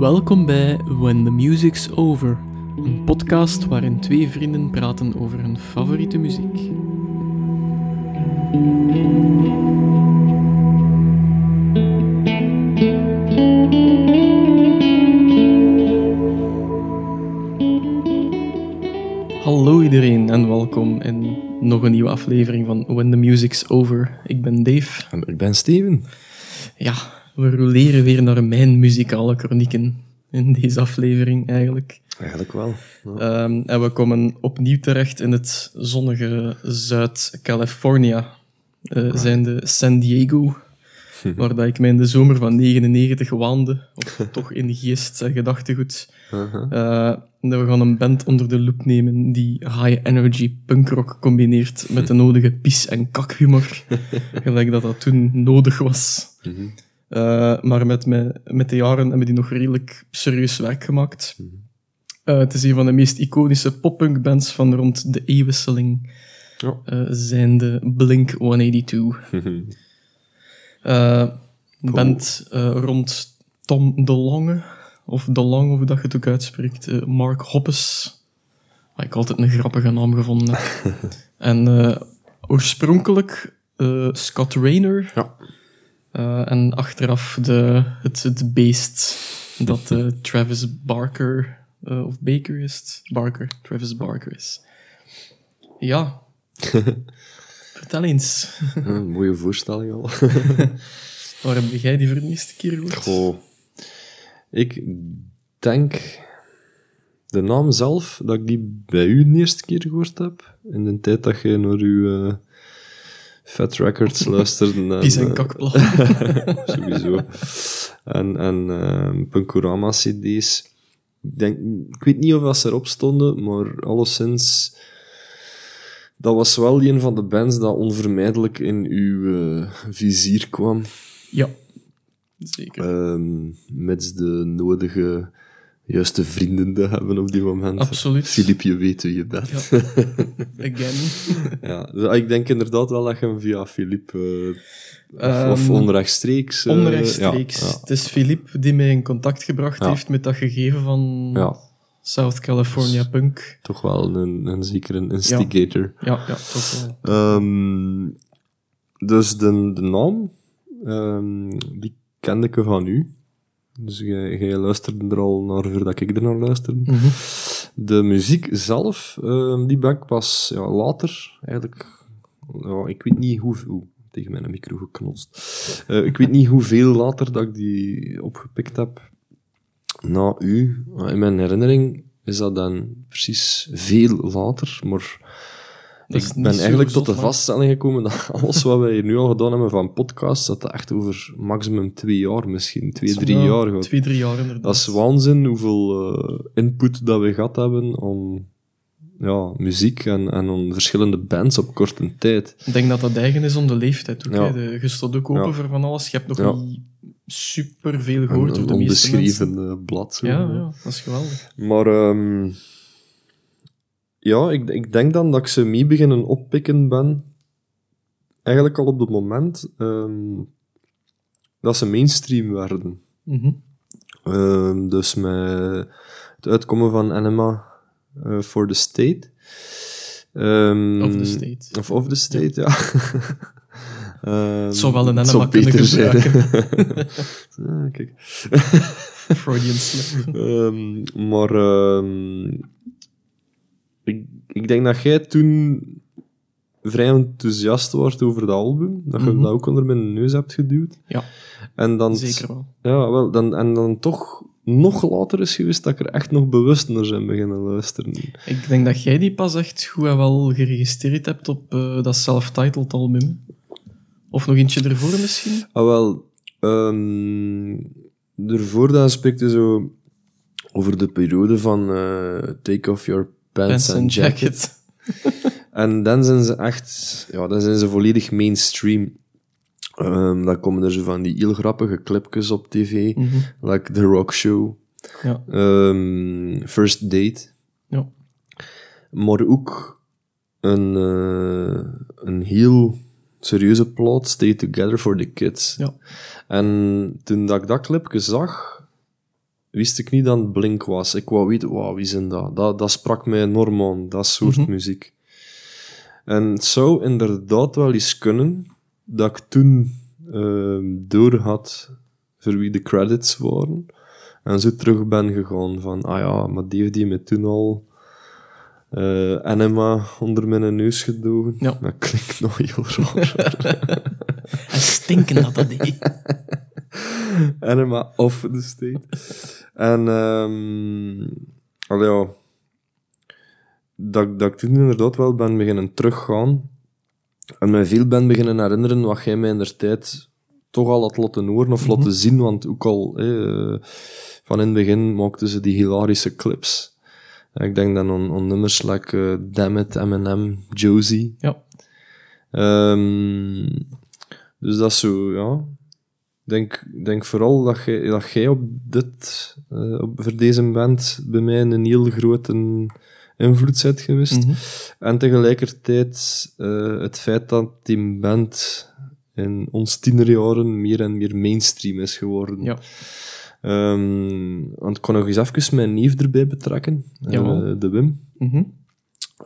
Welkom bij When the Music's Over, een podcast waarin twee vrienden praten over hun favoriete muziek. Hallo iedereen en welkom in nog een nieuwe aflevering van When the Music's Over. Ik ben Dave. En ik ben Steven. Ja, we roleren weer naar mijn muzikale chronieken in deze aflevering eigenlijk. Eigenlijk wel. Ja. Ehm, en we komen opnieuw terecht in het zonnige Zuid-California, uh, zijnde San Diego, waar dat ik mij in de zomer van 99 waande, of toch in geest en gedachtegoed. Uh, we gaan een band onder de loep nemen die high-energy punkrock combineert met de nodige pis- en kakhumor, gelijk dat dat toen nodig was. Mhm. Uh, maar met, met, met de jaren hebben die nog redelijk serieus werk gemaakt. Uh, het is een van de meest iconische pop-punk-bands van rond de eeuwwisseling, Ja. uh, zijn de Blink 182. Uh, een band rond Tom DeLonge, of DeLonge, hoe dat je het ook uitspreekt, Mark Hoppes, waar ik altijd een grappige naam gevonden heb. en oorspronkelijk Scott Rayner, Ja. Uh, en achteraf de, het, het beest dat uh, Travis Barker, uh, of Baker is het? Barker, Travis Barker is. Ja. Vertel eens. Een mooie voorstelling al. Waar heb jij die voor de eerste keer gehoord? Goh. Ik denk de naam zelf, dat ik die bij u de eerste keer gehoord heb. In de tijd dat je naar uw Fat Records luisterde. en, Pies en eh, kakplat. sowieso. En, en uh, Punkorama CD's. Ik, denk, ik weet niet of dat ze erop stonden, maar alleszins... Dat was wel een van de bands dat onvermijdelijk in uw uh, vizier kwam. Ja, zeker. Um, met de nodige juiste vrienden te hebben op die moment. Absoluut. Filip, je weet wie je bent. Ja. Again. ja, dus ik denk inderdaad wel dat je hem via Filip... Uh, of, um, of onrechtstreeks... Uh, onrechtstreeks. Ja, ja. Het is Filip die mij in contact gebracht heeft met dat gegeven van. South California Punk. Toch wel een, een zeker een instigator. Ja, ja, toch wel. Um, dus de, de naam, um, die kende ik van u. Dus jij, luisterde er al naar voordat ik er naar luisterde. Mhm. De muziek zelf, um, die ben ik pas ja, later, eigenlijk, ja, ik weet niet hoe, oeh, tegen mijn micro geknotst. Uh, ik weet niet hoeveel later dat ik die opgepikt heb na u. In mijn herinnering is dat dan precies veel later, maar ik niet ben eigenlijk tot de vaststelling gekomen dat alles wat wij hier nu al gedaan hebben van podcasts, dat dat echt over maximum twee jaar misschien, twee, drie Ja, jaar gaat. Twee, drie jaar inderdaad. Dat is waanzin hoeveel uh, input dat we gehad hebben aan ja, muziek en, en aan verschillende bands op korte tijd. Ik denk dat dat eigen is om de leeftijd ook. Ja. De, je staat ook open Ja. voor van alles. Je hebt nog Ja. niet super veel Een, gehoord een de onbeschreven blad. Zo. Ja, ja, dat is geweldig. Maar um, ja, ik, ik denk dan dat ik ze mee beginnen oppikken ben. Eigenlijk al op het moment um, dat ze mainstream werden. Mhm. Um, dus met het uitkomen van Anima uh, for the State. Um, Of the State. Of of the State, ja. um, Het zou wel een Anima kunnen gebruiken. ah, kijk. Freudian slip. Maar ik, denk dat jij toen vrij enthousiast wordt over dat album. Dat je Mhm. dat ook onder mijn neus hebt geduwd. Ja, En dan, zeker wel. Ja, wel, dan, en dan toch nog later is geweest dat ik er echt nog bewust naar zijn beginnen luisteren. Ik denk dat jij die pas echt goed en wel geregistreerd hebt op eh, dat self-titled album. Of nog eentje ervoor misschien? Ah, wel, um, ervoor dan spreekt je zo over de periode van uh, Take Off Your Pants, and and Jacket. En dan zijn ze echt, ja, dan zijn ze volledig mainstream. Um, dan komen er zo van die heel grappige clipjes op tv, Mhm. like The Rock Show, Ja. um, First Date, ja. maar ook een, uh, een heel serieuze plot, Stay Together for the Kids. Ja. En toen dat ik dat clipje zag, wist ik niet dat het Blink was. Ik wou weten, wauw, wie zijn dat? dat? Dat sprak mij enorm aan, dat soort Mhm. muziek. En het zou inderdaad wel eens kunnen dat ik toen ehm door had voor wie de credits waren. En zo terug ben gegaan van, ah ja, maar die heeft die me toen al eh enema onder mijn neus gedogen. Ja. Dat klinkt nog heel raar. En stinken dat dat deed. Enema of the state. En, allee, ja, dat, dat ik toen inderdaad wel ben beginnen teruggaan. En mij veel ben beginnen herinneren wat jij mij in der tijd toch al had laten horen of laten zien. Want ook al eh, van in het begin maakten ze die hilarische clips. Ik denk dan aan, nummers like eh, Damn It, Eminem, Josie. Ja. Ehm, dus dat is zo, ja. Ik denk, denk vooral dat jij, dat jij op dit, eh, op, voor deze band bij mij een heel grote invloed bent geweest. Mhm. En tegelijkertijd eh, het feit dat die band in ons tienerjaren meer en meer mainstream is geworden. Ja. Ehm, want ik kon nog eens even mijn neef erbij betrekken, eh, de Wim. Mhm.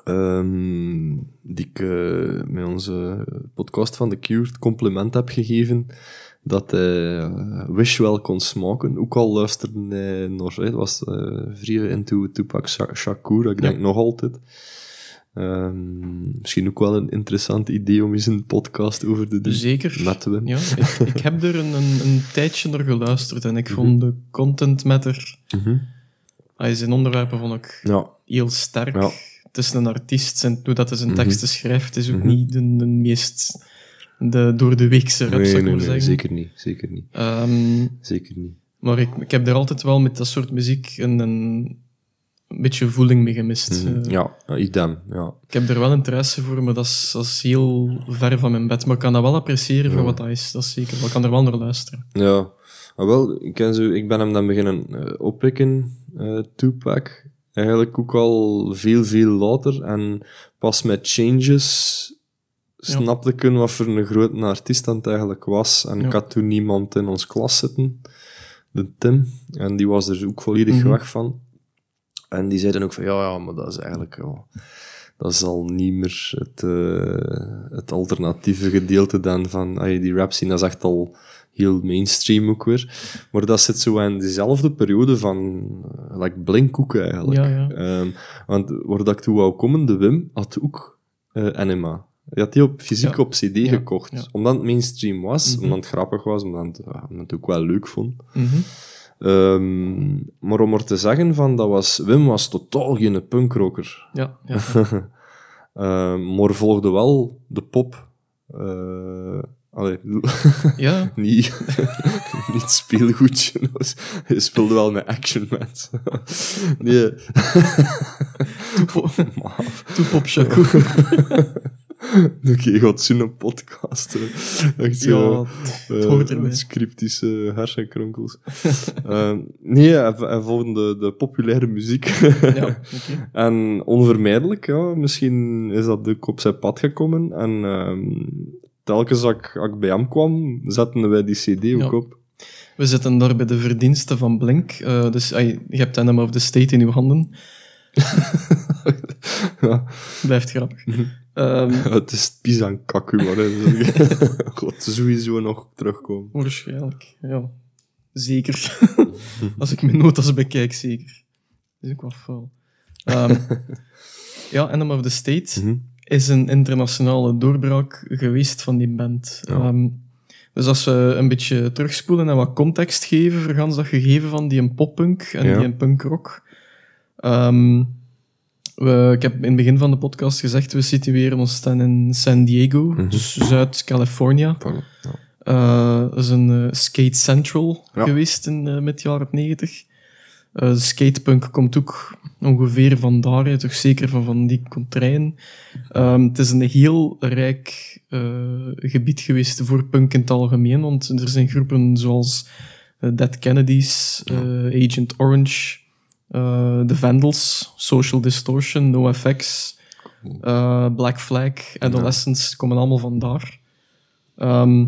Ehm, die ik met onze podcast van The Cure het compliment heb gegeven dat Wish wel kon smaken. Ook al luisterde hij nog, hij was eh vrij into Tupac Sha- Shakur, ik denk nog altijd. Ehm, misschien ook wel een interessant idee om eens een podcast over te doen. Zeker. Met Wim. Ja, ik, ik heb er een, een, een tijdje naar geluisterd en ik vond de content met er... Mhm. Ah, zijn onderwerpen vond ik Ja, heel sterk. Ja. Het is een artiest en hoe dat hij zijn Mhm. teksten schrijft is ook Mhm. niet de, de meest de, door de weekse rap, nee, zou ik nee, maar zeggen. zeker niet. Zeker niet. Ehm, Zeker niet. maar ik, ik heb er altijd wel met dat soort muziek een, een, een beetje voeling mee gemist. Mhm. Eh, Ja, idem. Ja. Ik heb er wel interesse voor, maar dat is, dat is heel ver van mijn bed. Maar ik kan dat wel appreciëren voor wat dat is, dat is zeker. Maar ik kan er wel naar luisteren. Ja, maar wel, ik, ken zo, ik ben hem dan beginnen eh, oppikken, eh Tupac. Eigenlijk ook al veel, veel later. En pas met Changes snapte ik wat voor een grote artiest dat eigenlijk was. En ik had toen niemand in ons klas zitten, de Tim. En die was er ook volledig Mhm. weg van. En die zeiden ook van, ja, ja, maar dat is eigenlijk... Ja, dat is al niet meer het, eh, het alternatieve gedeelte dan van die rap scene. Dat is echt al heel mainstream ook weer. Maar dat zit zo in dezelfde periode van eh, like Blink ook eigenlijk. Ja, ja. Ehm, want waar dat ik toe wou komen, de Wim had ook eh NMA. Die had die op fysiek Ja. op CD Ja, gekocht. ja. Omdat het mainstream was, Mhm. omdat het grappig was, omdat omdat het ook wel leuk vond. Mhm. Ehm, maar om er te zeggen van, dat was, Wim was totaal geen punkrocker. Ja, ja. Ehm, maar volgde wel de pop. Eh allee, ja. niet, niet speelgoedje. Hij speelde wel met Action Man. nee. Toepop, Maaf. Oké, gaat zo'n podcast. Echt zo, Ja, het hoort erbij. Scriptische hersenkronkels. Ehm, nee, hij, hij volgde de, de populaire muziek. Ja. En onvermijdelijk, ja, misschien is dat ook op zijn pad gekomen. En ehm, telkens als ik, als ik bij hem kwam, zetten wij die cd ook Ja. op. We zitten daar bij de verdiensten van Blink. Eh, dus je hebt Enema of the State in uw handen. ja, Blijft grappig. Ehm, het is kakku, maar. God, sowieso nog terugkomen. waarschijnlijk, ja. Zeker. Als ik mijn notas bekijk, zeker. Dat is ook wel fout. Ehm, ja, Enema of the State Mhm. is een internationale doorbraak geweest van die band. Ja. Ehm, dus als we een beetje terugspoelen en wat context geven voor gans dat gegeven van die een poppunk en Ja. die een punkrock. We, ik heb in het begin van de podcast gezegd, we situeren ons dan in San Diego, Mhm. dus Zuid-California. Voilà, ja. Eh, dat is een eh, skate central Ja. geweest in uh, mid jaren 90. Eh, de skatepunk komt ook ongeveer vandaar, hè, toch zeker van, van die contraien. Ehm, het is een heel rijk eh, gebied geweest voor punk in het algemeen, want er zijn groepen zoals eh, Dead Kennedys, eh, Agent Orange, eh, The Vandals, Social Distortion, NoFX, eh, Black Flag, Adolescents, komen allemaal vandaar. Ehm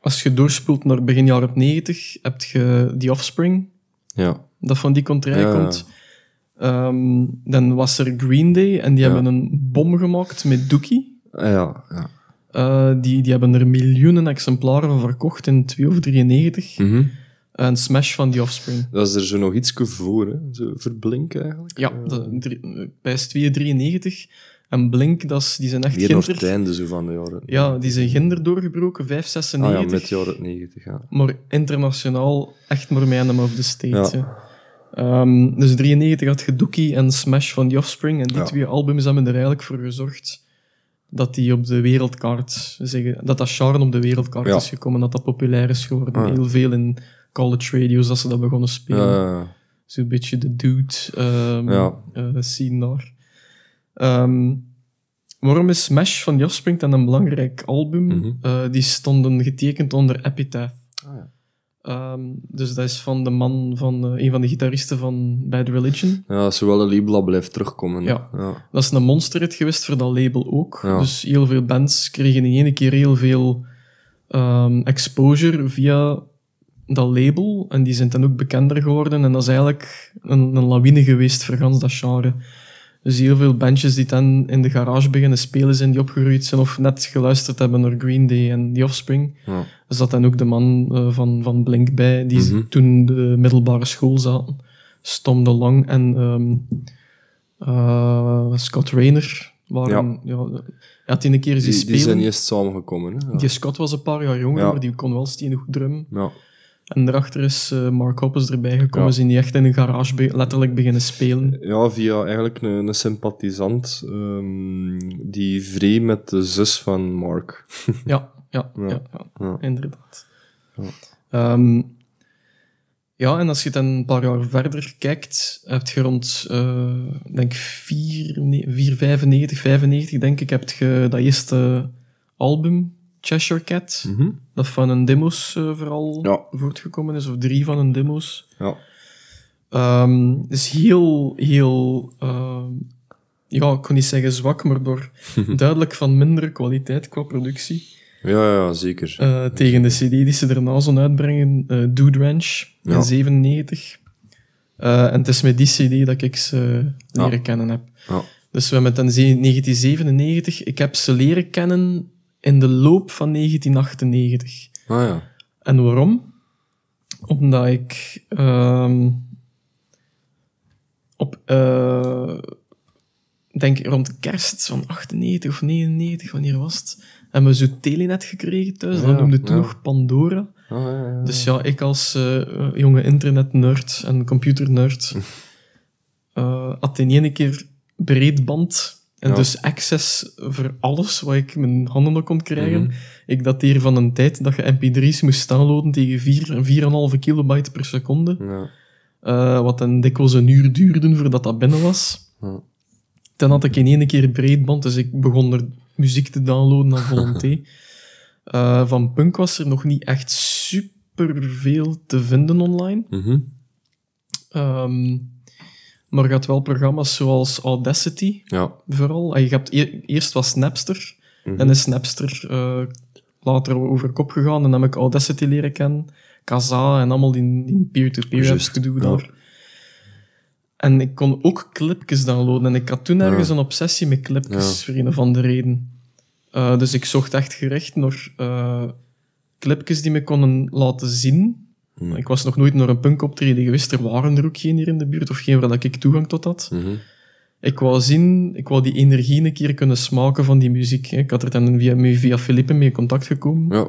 als je doorspoelt naar begin jaren 90, heb je The Offspring, Ja. dat van die contraire Ja, komt. Ehm, dan was er Green Day en die Ja. hebben een bom gemaakt met Dookie. Ah, ja, ja. Eh, die, die hebben er miljoenen exemplaren van verkocht in 2 of 93. Mhm. Een smash van The Offspring. Dat is er zo nog iets voor, hè? Zo verblink eigenlijk. Ja, de, drie- bij S2 93. En Blink, dat is, die zijn echt Weer naar het ginder. einde zo van de jaren. Ja, die zijn ginder doorgebroken, 5, ah 96. ja, met jaren 90, ja. Maar internationaal echt maar of the State. Ja. Ehm, dus 93 had je Dookie en Smash van The Offspring. En die Ja. twee albums hebben er eigenlijk voor gezorgd dat die op de wereldkaart zeggen, dat dat genre op de wereldkaart Ja. is gekomen, dat dat populair is geworden. Ah. Heel veel in college radio's dat ze dat begonnen spelen. Ja, Zo'n beetje de dude ehm Ja. eh, scene daar. Ehm, waarom is Smash van The Offspring dan een belangrijk album? Mhm. Eh, die stonden getekend onder Epitaph. Ah, ja. Ehm, dus dat is van de man van eh, een van de gitaristen van Bad Religion. ja, dat is wel een label dat blijft terugkomen. Ja. ja. Dat is een monsterhit geweest voor dat label ook. Ja. Dus heel veel bands kregen in één keer heel veel ehm, exposure via dat label. En die zijn dan ook bekender geworden. En dat is eigenlijk een, een lawine geweest voor gans dat genre. Dus heel veel bandjes die dan in de garage beginnen spelen zijn, die opgegroeid zijn of net geluisterd hebben naar Green Day en The Offspring. Ja. Er zat dan ook de man eh, van, van Blink bij, die Mhm. toen de middelbare school zaten. Stom de Lang en ehm, eh, Scott Rayner. Waren, ja. ja, hij had die een keer zien Die, spelen. die zijn eerst samengekomen. Hè? Ja. Die Scott was een paar jaar jonger, maar die kon wel steenig goed drummen. Ja. En daarachter is eh, Mark Hoppus erbij gekomen, Ja. zijn die echt in een garage be- letterlijk beginnen spelen. Ja, via eigenlijk een, een sympathisant ehm, die vree met de zus van Mark. Ja, ja, ja. Ja. inderdaad. Ja. Ehm, ja, en als je dan een paar jaar verder kijkt, heb je rond, eh denk 4, ne- 4, 95, 95, denk ik, heb je dat eerste album, Cheshire Cat, Mhm. dat van een demo's eh, vooral Ja. voortgekomen is, of drie van een demo's. Ja. Ehm is heel, heel, ehm, ja, ik kan niet zeggen zwak, maar door duidelijk van mindere kwaliteit qua productie. Ja, ja, zeker. Eh, tegen de CD die ze daarna zo uitbrengen, eh Dude Ranch in Ja. 97. Eh, en het is met die CD dat ik ze leren kennen heb. Ja. Dus we hebben het in ze- 1997. Ik heb ze leren kennen in de loop van 1998. Ah ja. En waarom? Omdat ik ehm, op, eh, denk rond kerst van 98 of 99, wanneer was het? Hebben we zo Telenet gekregen thuis. dat Ja, noemde toen ja. nog Pandora. Ah, ja, ja. Dus ja, ik als eh, jonge internet-nerd en computer-nerd eh, had in één keer breedband en Ja. dus access voor alles wat ik mijn handen kon krijgen. Mhm. Ik dateer van een tijd dat je mp3's moest downloaden tegen 4 en 4,5 kilobyte per seconde. Ja. eh, wat dan dikwijls een uur duurde voordat dat binnen was. Ja. Dan had ik in één keer breedband, dus ik begon er muziek te downloaden aan volonté. Eh, van punk was er nog niet echt super veel te vinden online. Ehm, maar je had wel programma's zoals Audacity, Ja. vooral. En je hebt e- eerst was Napster, Mhm. en is Napster eh, later over kop gegaan, en dan heb ik Audacity leren kennen, Kazaa en allemaal die, peer-to-peer gedoe ja. daar. En ik kon ook clipjes downloaden, en ik had toen ergens Ja. een obsessie met clipjes, voor een of andere reden. Eh, dus ik zocht echt gericht naar eh, clipjes die me konden laten zien. Hmm. Ik was nog nooit naar een punkoptreden geweest. Er waren er ook geen hier in de buurt, of geen waar dat ik toegang tot had. Mhm. Ik wou zien, ik wou die energie een keer kunnen smaken van die muziek. Ik had er dan via, via Philippe mee in contact gekomen. Ja.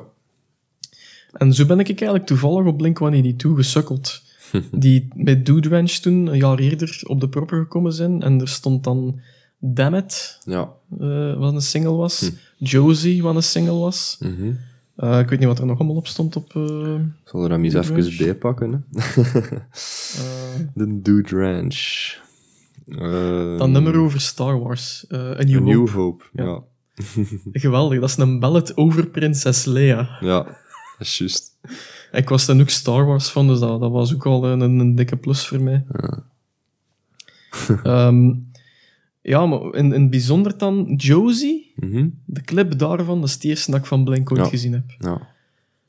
En zo ben ik eigenlijk toevallig op Blink-182 gesukkeld. die met Dude Ranch toen, een jaar eerder, op de proppen gekomen zijn. En er stond dan Damn It, Ja. eh, wat een single was. Josie, wat een single was. Mhm. Eh, ik weet niet wat er nog allemaal op stond op... Ik zal er hem eens even Ranch. bij pakken. Hè. eh, De Dude Ranch. Eh, dat nummer over Star Wars. A New A Hope. New Hope. Ja. Ja. Geweldig, dat is een ballad over prinses Leia. Ja. Dat is juist. Ik was dan ook Star Wars van, dus dat, dat was ook al een, een dikke plus voor mij. Ehm, ja, maar in, in het bijzonder dan Josie, Mhm. de clip daarvan, dat is het eerste dat ik van Blink ooit Ja. gezien heb. Ja.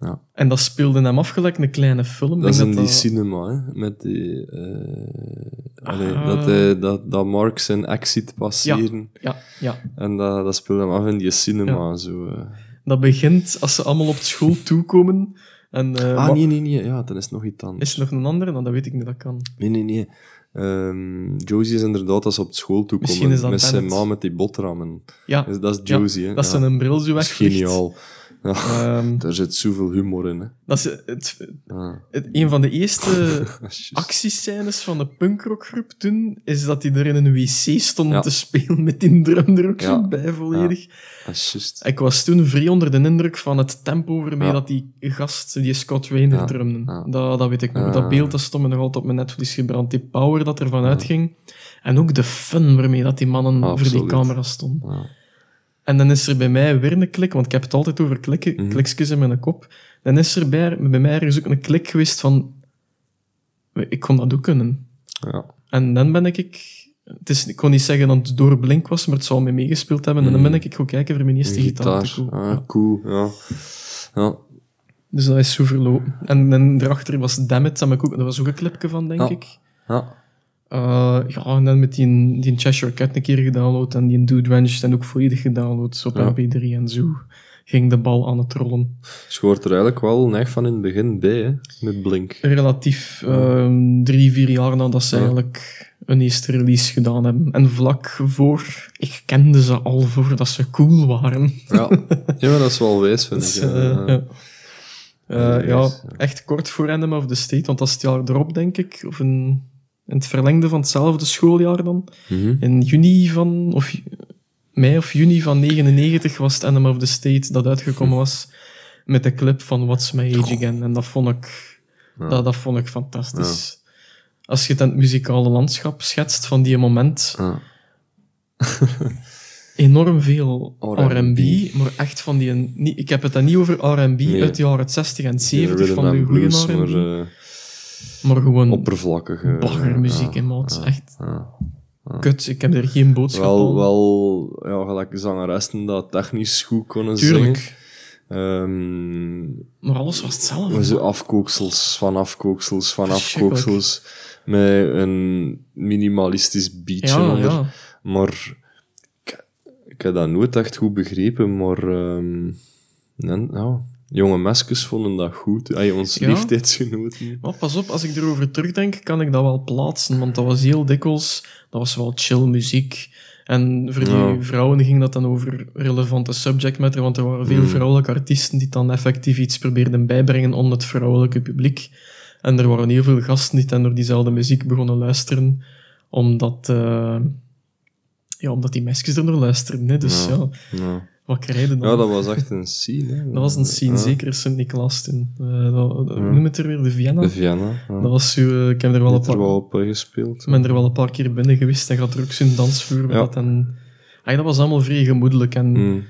Ja. En dat speelde hem afgelijk een kleine film. Dat is in denk die cinema, hè, met die... eh, allee, Ah. dat, hij, dat, dat Mark zijn exit passeren. Ja, ja. En dat, dat speelde hem af in die cinema, zo... eh. Dat begint als ze allemaal op school toekomen. En, eh, Ah, nee, nee, nee. Ja, dan is nog iets anders. Is er nog een andere? Nou, dat weet ik niet, dat kan. Nee, nee, nee. Ehm, Josie is inderdaad als ze op school toe Misschien komen is dat met zijn ma met die boterhammen. Ja, Dus dat is ja, Josie, hè. dat Ja. ze een bril zo wegvliegt. geniaal. Ehm, daar zit zoveel humor in, hè. dat is het, Ah, het- een van de eerste actiescènes van de punkrockgroep toen, is dat die er in een wc stonden Ja. te spelen met die drum er ook zo bij volledig. Juist. Ik was toen vrij onder de indruk van het tempo waarmee dat die gast, die Scott Rayner, Ja. drumde. Dat, dat weet ik nog. Dat beeld dat stond me nog altijd op mijn netvlies gebrand. Die power dat ervan uitging. En ook de fun waarmee dat die mannen voor die camera stonden. En dan is er bij mij weer een klik, want ik heb het altijd over klikken, Mhm. klikjes in mijn kop. Dan is er bij, bij mij ergens ook een klik geweest van... Ik kon dat ook kunnen. Ja. En dan ben ik... Het is, ik kon niet zeggen dat het door Blink was, maar het zou me meegespeeld hebben. En dan ben ik gaan kijken voor mijn eerste gitaar. Ah, cool. Ja. Ja. Dus dat is zo verlopen. En, en daarachter was Dammit, dat, ik ook, dat was ook een clipje van, denk Ja. ik. Ja. Eh, ja, en dan met die, die Cheshire Cat een keer gedownload en die Dude Ranch dan ook volledig gedownload op Ja. MP3 en zo ging de bal aan het rollen. Dus je hoort er eigenlijk wel neig van in het begin bij, hè, met Blink. Relatief ehm, drie, vier jaar nadat ze Ja. eigenlijk een eerste release gedaan hebben. En vlak voor, ik kende ze al voordat ze cool waren. Ja. ja, dat is wel wijs, vind Dus, ik. eh, ja. ja. Eh, ja, echt kort voor Enema of the State, want dat is het jaar erop, denk ik. Of in, in het verlengde van hetzelfde schooljaar dan. Mhm. In juni van, of mei of juni van 99 was het Enema of the State dat uitgekomen was met de clip van What's My Age Again. En dat vond ik, Ja. dat, dat vond ik fantastisch. Als je het het muzikale landschap schetst van die moment, Ja. enorm veel R&B. Maar echt van die... Ik heb het dan niet over R&B Nee. uit de jaren 60 en Die 70 rhythm van de goede R&B, maar gewoon oppervlakkige... baggermuziek ja, in maat. Echt kut, ik heb er geen boodschap Wel, aan. wel ja, gelijk zangeressen dat technisch goed konden zingen. Tuurlijk. Ehm, Maar alles was hetzelfde. maar zo afkooksels van afkooksels van afkooksels. Met een minimalistisch beatje ja, onder. ja. Maar ik, ik heb dat nooit echt goed begrepen, maar ehm, nee, ja, jonge meskes vonden dat goed. Ay, ons Ja. leeftijdsgenoten. Maar pas op, als ik erover terugdenk, kan ik dat wel plaatsen. Want dat was heel dikwijls, dat was wel chill muziek. En voor die Ja. vrouwen ging dat dan over relevante subject matter, want er waren veel Mm. vrouwelijke artiesten die dan effectief iets probeerden bijbrengen onder het vrouwelijke publiek. En er waren heel veel gasten die dan door diezelfde muziek begonnen luisteren, omdat, eh, ja, omdat die meisjes er naar luisterden. Hè. Dus ja, Ja. Wat dan? ja, dat was echt een scene. Hè. Dat was een scene, Ja. zeker Sint-Niklaas toen. Eh, dat, dat- Ja. Noem het er weer? De Vienna? De Vienna. Ja. Dat was zo, eh, ik heb er wel een paar, wel op eh, gespeeld. ik ben er wel een paar keer binnen geweest en gaat er ook zo'n dansvloer. Ja. Ja. En, dat was allemaal vrij gemoedelijk en Mm.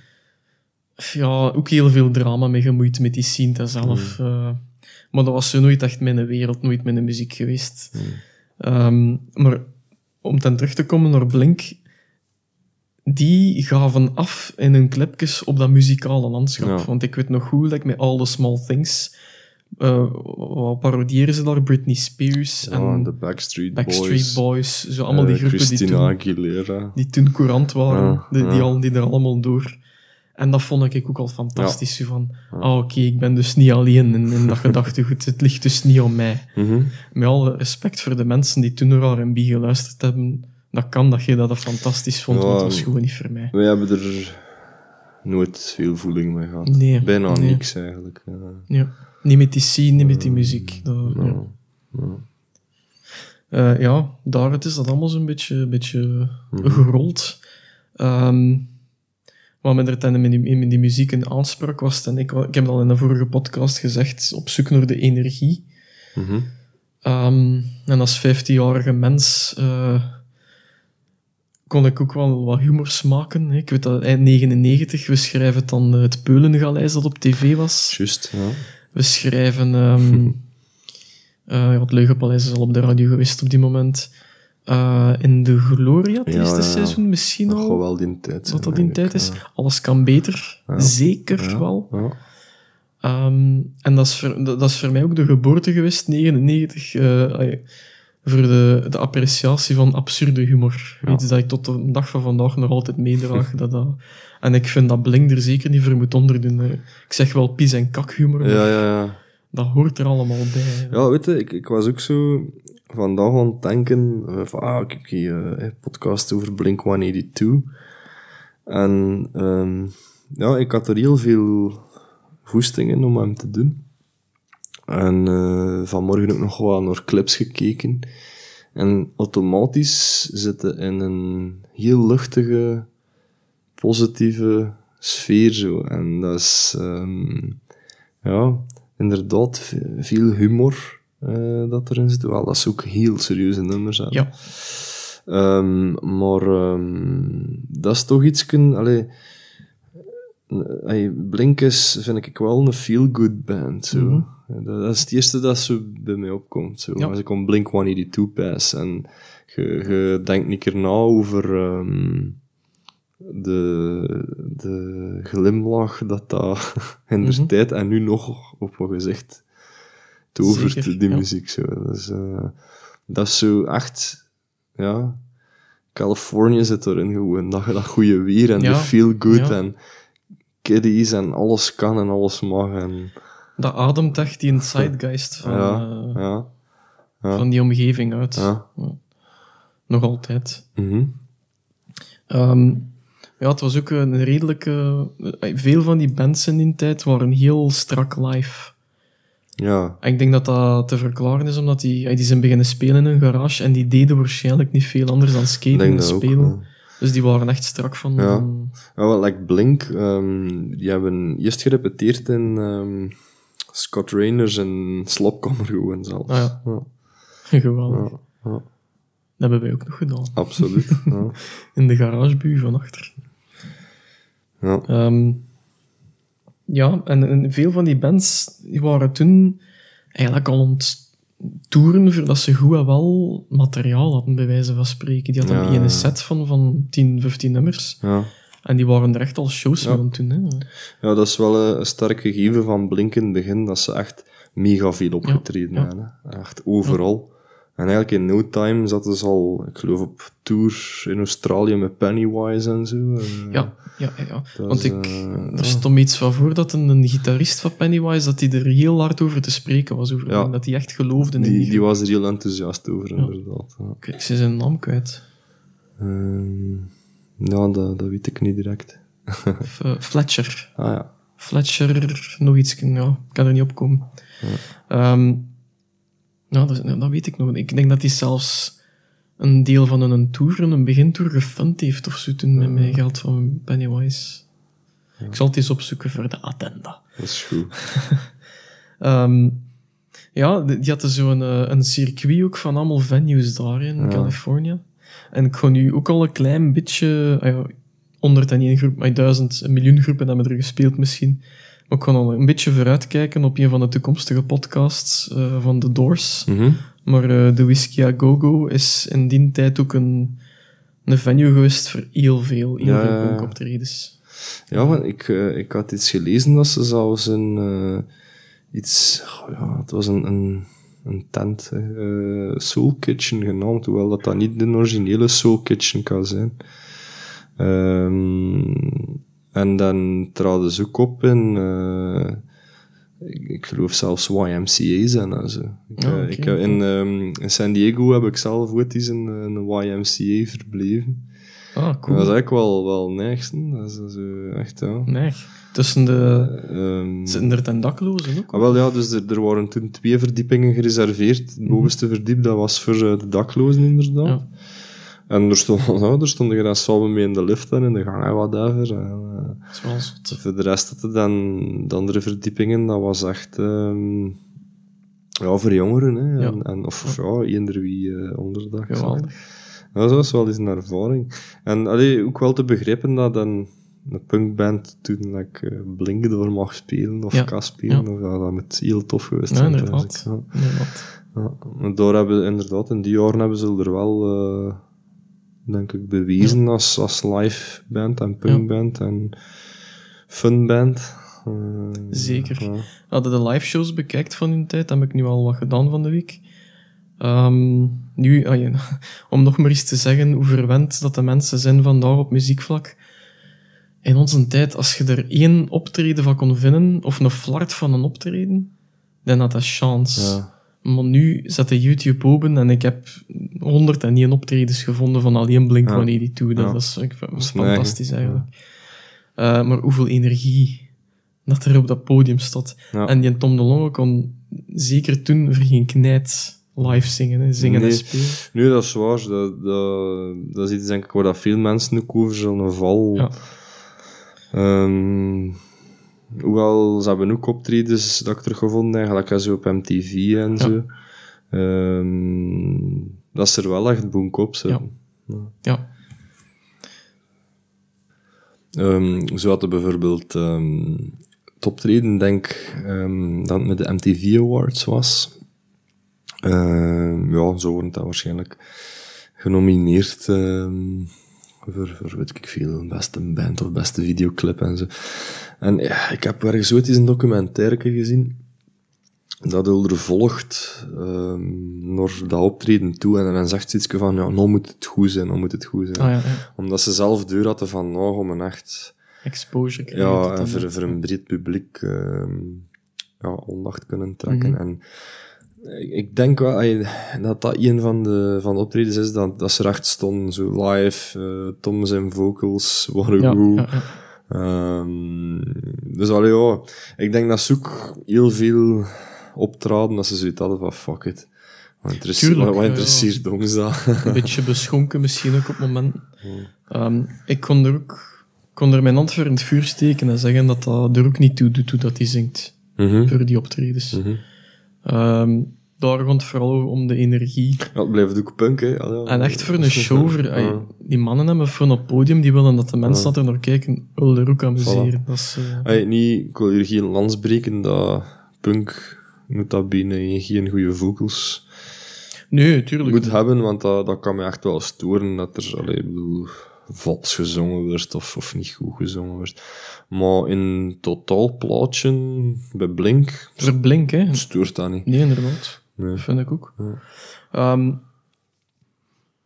ja, ook heel veel drama mee gemoeid met die scene zelf. Mm. maar dat was zo nooit echt mijn wereld, nooit mijn muziek geweest. Mm. Ehm, maar om dan terug te komen naar Blink, die gaven af in hun clipjes op dat muzikale landschap. Ja. Want ik weet nog goed, like met All the Small Things, eh, wat parodiëren ze daar? Britney Spears en de Backstreet, Backstreet Boys. Boys. zo allemaal die eh, groepen die toen, Aguilera. die toen courant waren, die, die, al, die er allemaal door. En dat vond ik ook al fantastisch. Van, ah, oké, ik ben dus niet alleen in, in dat gedachtegoed. Het ligt dus niet aan mij. Mhm. Met alle respect voor de mensen die toen naar R&B geluisterd hebben, dat kan dat je dat fantastisch vond, Ja, want dat was gewoon niet voor mij. Wij hebben er nooit veel voeling mee gehad. Nee, Bijna nee. niks eigenlijk. Ja. Ja. Niet met die scene, niet met die muziek. Dat, ja. Ja. Ja. Ja, daar het is dat allemaal zo'n beetje, een beetje Mhm. gerold. Ehm wat me er dan in die, in die muziek in aansprak was, en ik, ik heb het al in de vorige podcast gezegd, op zoek naar de energie. Mhm. Ehm, en als 15-jarige mens eh, kon ik ook wel wat humor smaken. hè. Ik weet dat eind 99, we schrijven dan eh, het Peulengaleis dat op tv was. Juist, ja. We schrijven... eh, ja, het Leugenpaleis is al op de radio geweest op die moment. Eh, in de Gloria, het eerste ja, seizoen misschien Dat al. gaat wel die tijd zijn. dat in tijd is. Alles kan beter. Zeker wel. Ehm, en dat is, voor, dat, dat is voor mij ook de geboorte geweest, 99, eh, ai, voor de, de appreciatie van absurde humor. Ja. Iets dat ik tot de dag van vandaag nog altijd meedraag. dat, dat, en ik vind dat Blink er zeker niet voor moet onderdoen. Ik zeg wel pies- en kakhumor, Ja, ja, ja. dat hoort er allemaal bij. Ja, weet je, ik, ik was ook zo vandaag aan het denken eh, van, ah, ik heb hier eh, een podcast over Blink-182. En ehm, ja, ik had er heel veel goesting in om hem te doen. En eh, vanmorgen ook nog wel naar clips gekeken. En automatisch zitten in een heel luchtige, positieve sfeer zo. En dat is, ehm, ja, inderdaad ve- veel humor eh, dat erin zit. Wel, dat is ook heel serieuze nummers. hè. Ja, Ehm, maar ehm, dat is toch iets... Allee, Blink is, vind ik wel een feel-good band. Zo. Mhm. Dat is het eerste dat zo bij mij opkomt. Zo. Ja. Als ik om Blink 182 pas en je, denkt niet keer na over ehm, de, de glimlach dat dat in de Mhm. tijd en nu nog op wat gezegd tovert, Zeker, die ja. muziek. Zo. Dat, is, eh, dat is zo echt, ja, Californië zit erin gewoon. Dat, dat goede weer en Ja, de feel good en kiddies en alles kan en alles mag. En, dat ademt echt die zeitgeist van, ja, eh, ja, ja. van die omgeving uit. ja. Nog altijd. Mhm. Ehm, ja, het was ook een redelijke... eh, Veel van die bands in die tijd waren heel strak live. ja. En ik denk dat dat te verklaren is, omdat die, eh, die zijn beginnen spelen in een garage en die deden waarschijnlijk niet veel anders dan skaten en ook. spelen. Dus die waren echt strak van... Ja. Ja, wel, like Blink, ehm, die hebben eerst gerepeteerd in ehm, Scott Rayners en Slopkammer gewoon zelfs. Ah ja. ja, geweldig. ja, ja, Dat hebben wij ook nog gedaan. absoluut. ja. In de garagebu van achter. Ja. Ehm, ja, en, en veel van die bands die waren toen eigenlijk al het toeren voordat ze goed en wel materiaal hadden, bij wijze van spreken. Die hadden Ja. een set van, van 10, 15 nummers. Ja. En die waren er echt al shows Ja. het doen. Hè. ja, dat is wel een, een sterk gegeven van Blink in het begin, dat ze echt mega veel opgetreden ja. hebben. Hè. Echt overal. En eigenlijk in no time zaten ze al, ik geloof, op tour in Australië met Pennywise en zo. eh. Ja, ja, ja. Dat Want is, ik, eh, er stond iets van voor dat een, een gitarist van Pennywise, dat hij er heel hard over te spreken was. Over, Ja. Dat hij echt geloofde in die, Die, die was er heel enthousiast over, Ja. inderdaad. Ja. Kijk, zie zijn naam kwijt. Ehm, ja, dat, dat weet ik niet direct. F- eh, Fletcher. Ah ja. Fletcher, nog iets, ik kan er niet op komen. Ja, dat, dat weet ik nog. Ik denk dat hij zelfs een deel van een tour, een begintour, gefund heeft of zo toen met mijn geld van Pennywise. Ik zal het eens opzoeken voor de addenda. Dat is goed. Ehm, ja, die hadden zo'n eh, een circuit ook van allemaal venues daar in Californië. En ik ga nu ook al een klein beetje... ah ja, 101 groep, ah, 1000, een miljoen groepen hebben er gespeeld misschien. Maar ik ga al een beetje vooruitkijken op een van de toekomstige podcasts eh, van The Doors. Mhm. Maar eh, de Whiskey A Go Go is in die tijd ook een, een venue geweest voor heel veel, heel Ja, veel punkoptredens. Ja, want ik, eh, ik had iets gelezen dat ze zelfs een... iets... oh ja, het was een, een, een tent, eh, Soul Kitchen genaamd, hoewel dat dat niet de originele Soul Kitchen kan zijn. Ehm, en dan traden ze ook op in... eh, ik, ik geloof zelfs YMCA's en zo. Ik, Ah, eh, ik, in, ehm, in San Diego heb ik zelf ooit eens een, een YMCA verbleven. Ah, cool. Dat is eigenlijk wel, wel hè. Dat is eh, echt, ja. Nee, tussen de... Ehm, Zitten er ten daklozen ook? ah, wel ja, dus er, er waren toen twee verdiepingen gereserveerd. Het bovenste verdiep, dat was voor eh, de daklozen inderdaad. Ja. En er stond, ja, er stonden dan samen mee in de lift en in de gang en whatever. En, eh, Dat is wel zot. voor de rest had het dan de andere verdiepingen, dat was echt ehm, ja, voor jongeren. Hè, Ja. en, en, of, of ja, eender wie eh onderdag. zat. Geweldig. Dat was wel eens een ervaring. En allee, ook wel te begrijpen dat een, een punkband toen like, eh, Blink door mag spelen of Ja, kan spelen. ja. Of, ja, dat moet heel tof geweest zijn. inderdaad. ik, Ja. inderdaad. Daar hebben inderdaad, in die jaren hebben ze er wel, eh, denk ik, bewezen als, als live band en punkband en funband. Eh, Zeker. Hadden de live shows bekijkt van hun tijd, heb ik nu al wat gedaan van de week. Ehm, nu, ah om nog maar eens te zeggen hoe verwend dat de mensen zijn vandaag op muziekvlak. In onze tijd, als je er één optreden van kon vinden, of een flart van een optreden, dan had dat chance. Ja. Maar nu zet de YouTube open en ik heb 101 optredens gevonden van alleen Blink-182. Dat Ja. is, ik vind het is fantastisch eigen. eigenlijk. Eh, maar hoeveel energie dat er op dat podium. Ja. En die Tom de Longe kon zeker toen voor geen knijt live zingen, hè. zingen en Nee. spelen. Nee, dat is waar. Dat, dat, dat is iets denk ik waar dat veel mensen ook over zullen. Ja. Ehm, hoewel, ze hebben ook optredens dat ik teruggevonden, eigenlijk zo op MTV en zo. Dat is er wel echt boenkop. Zo. Ja. Ja, Ehm, zo hadden bijvoorbeeld ehm het optreden, denk ehm, dat het met de MTV Awards was. Ehm, ja, zo wordt dat waarschijnlijk genomineerd ehm, voor, voor, weet ik veel, beste band of beste videoclip en zo. En ja, ik heb ergens ooit eens een documentaire gezien dat Ulder volgt ehm naar dat optreden toe en dan zegt ze iets van, ja, nou moet het goed zijn, nou moet het goed zijn. ah, ja, ja. Omdat ze zelf deur hadden van, nou, om een echt exposure krijgen. ja, en voor, voor een breed publiek ehm ja, aandacht kunnen trekken. Mhm. En ik- denk wel dat dat een van de, van de optredens is dat, dat ze er echt stonden. Zo live, eh Tom zijn vocals waren ja, goed. ja, ja. Ehm, dus allee, ja, ik denk dat ze ook heel veel optraden dat ze zoiets hadden van fuck it. Wat interesseert, Tuurlijk, wat interesseert ons dat? een beetje beschonken misschien ook op momenten. Ehm, ik kon er ook kon er mijn hand voor in het vuur steken en zeggen dat dat er ook niet toe doet hoe dat hij zingt Mhm, voor die optredens. mhm. Ehm, daar het vooral om de energie. Ja, het blijft ook punk, hè. Ja. En echt voor een show, voor, ey, Ja. die mannen hebben voor een podium, die willen dat de mensen dat er naar kijken, wil er ook amuseren. Dat is, Hey, niet, ik wil hier geen lans breken dat punk moet dat binnen geen goede vocals nee, tuurlijk. moet hebben, want dat, dat kan me echt wel storen dat er allee, bedoel, vals gezongen wordt of, of niet goed gezongen wordt. Maar in totaal plaatje bij Blink Voor Blink, hè. stoort dat niet. Nee, inderdaad. Nee. Dat vind ik ook. Ja. Ehm,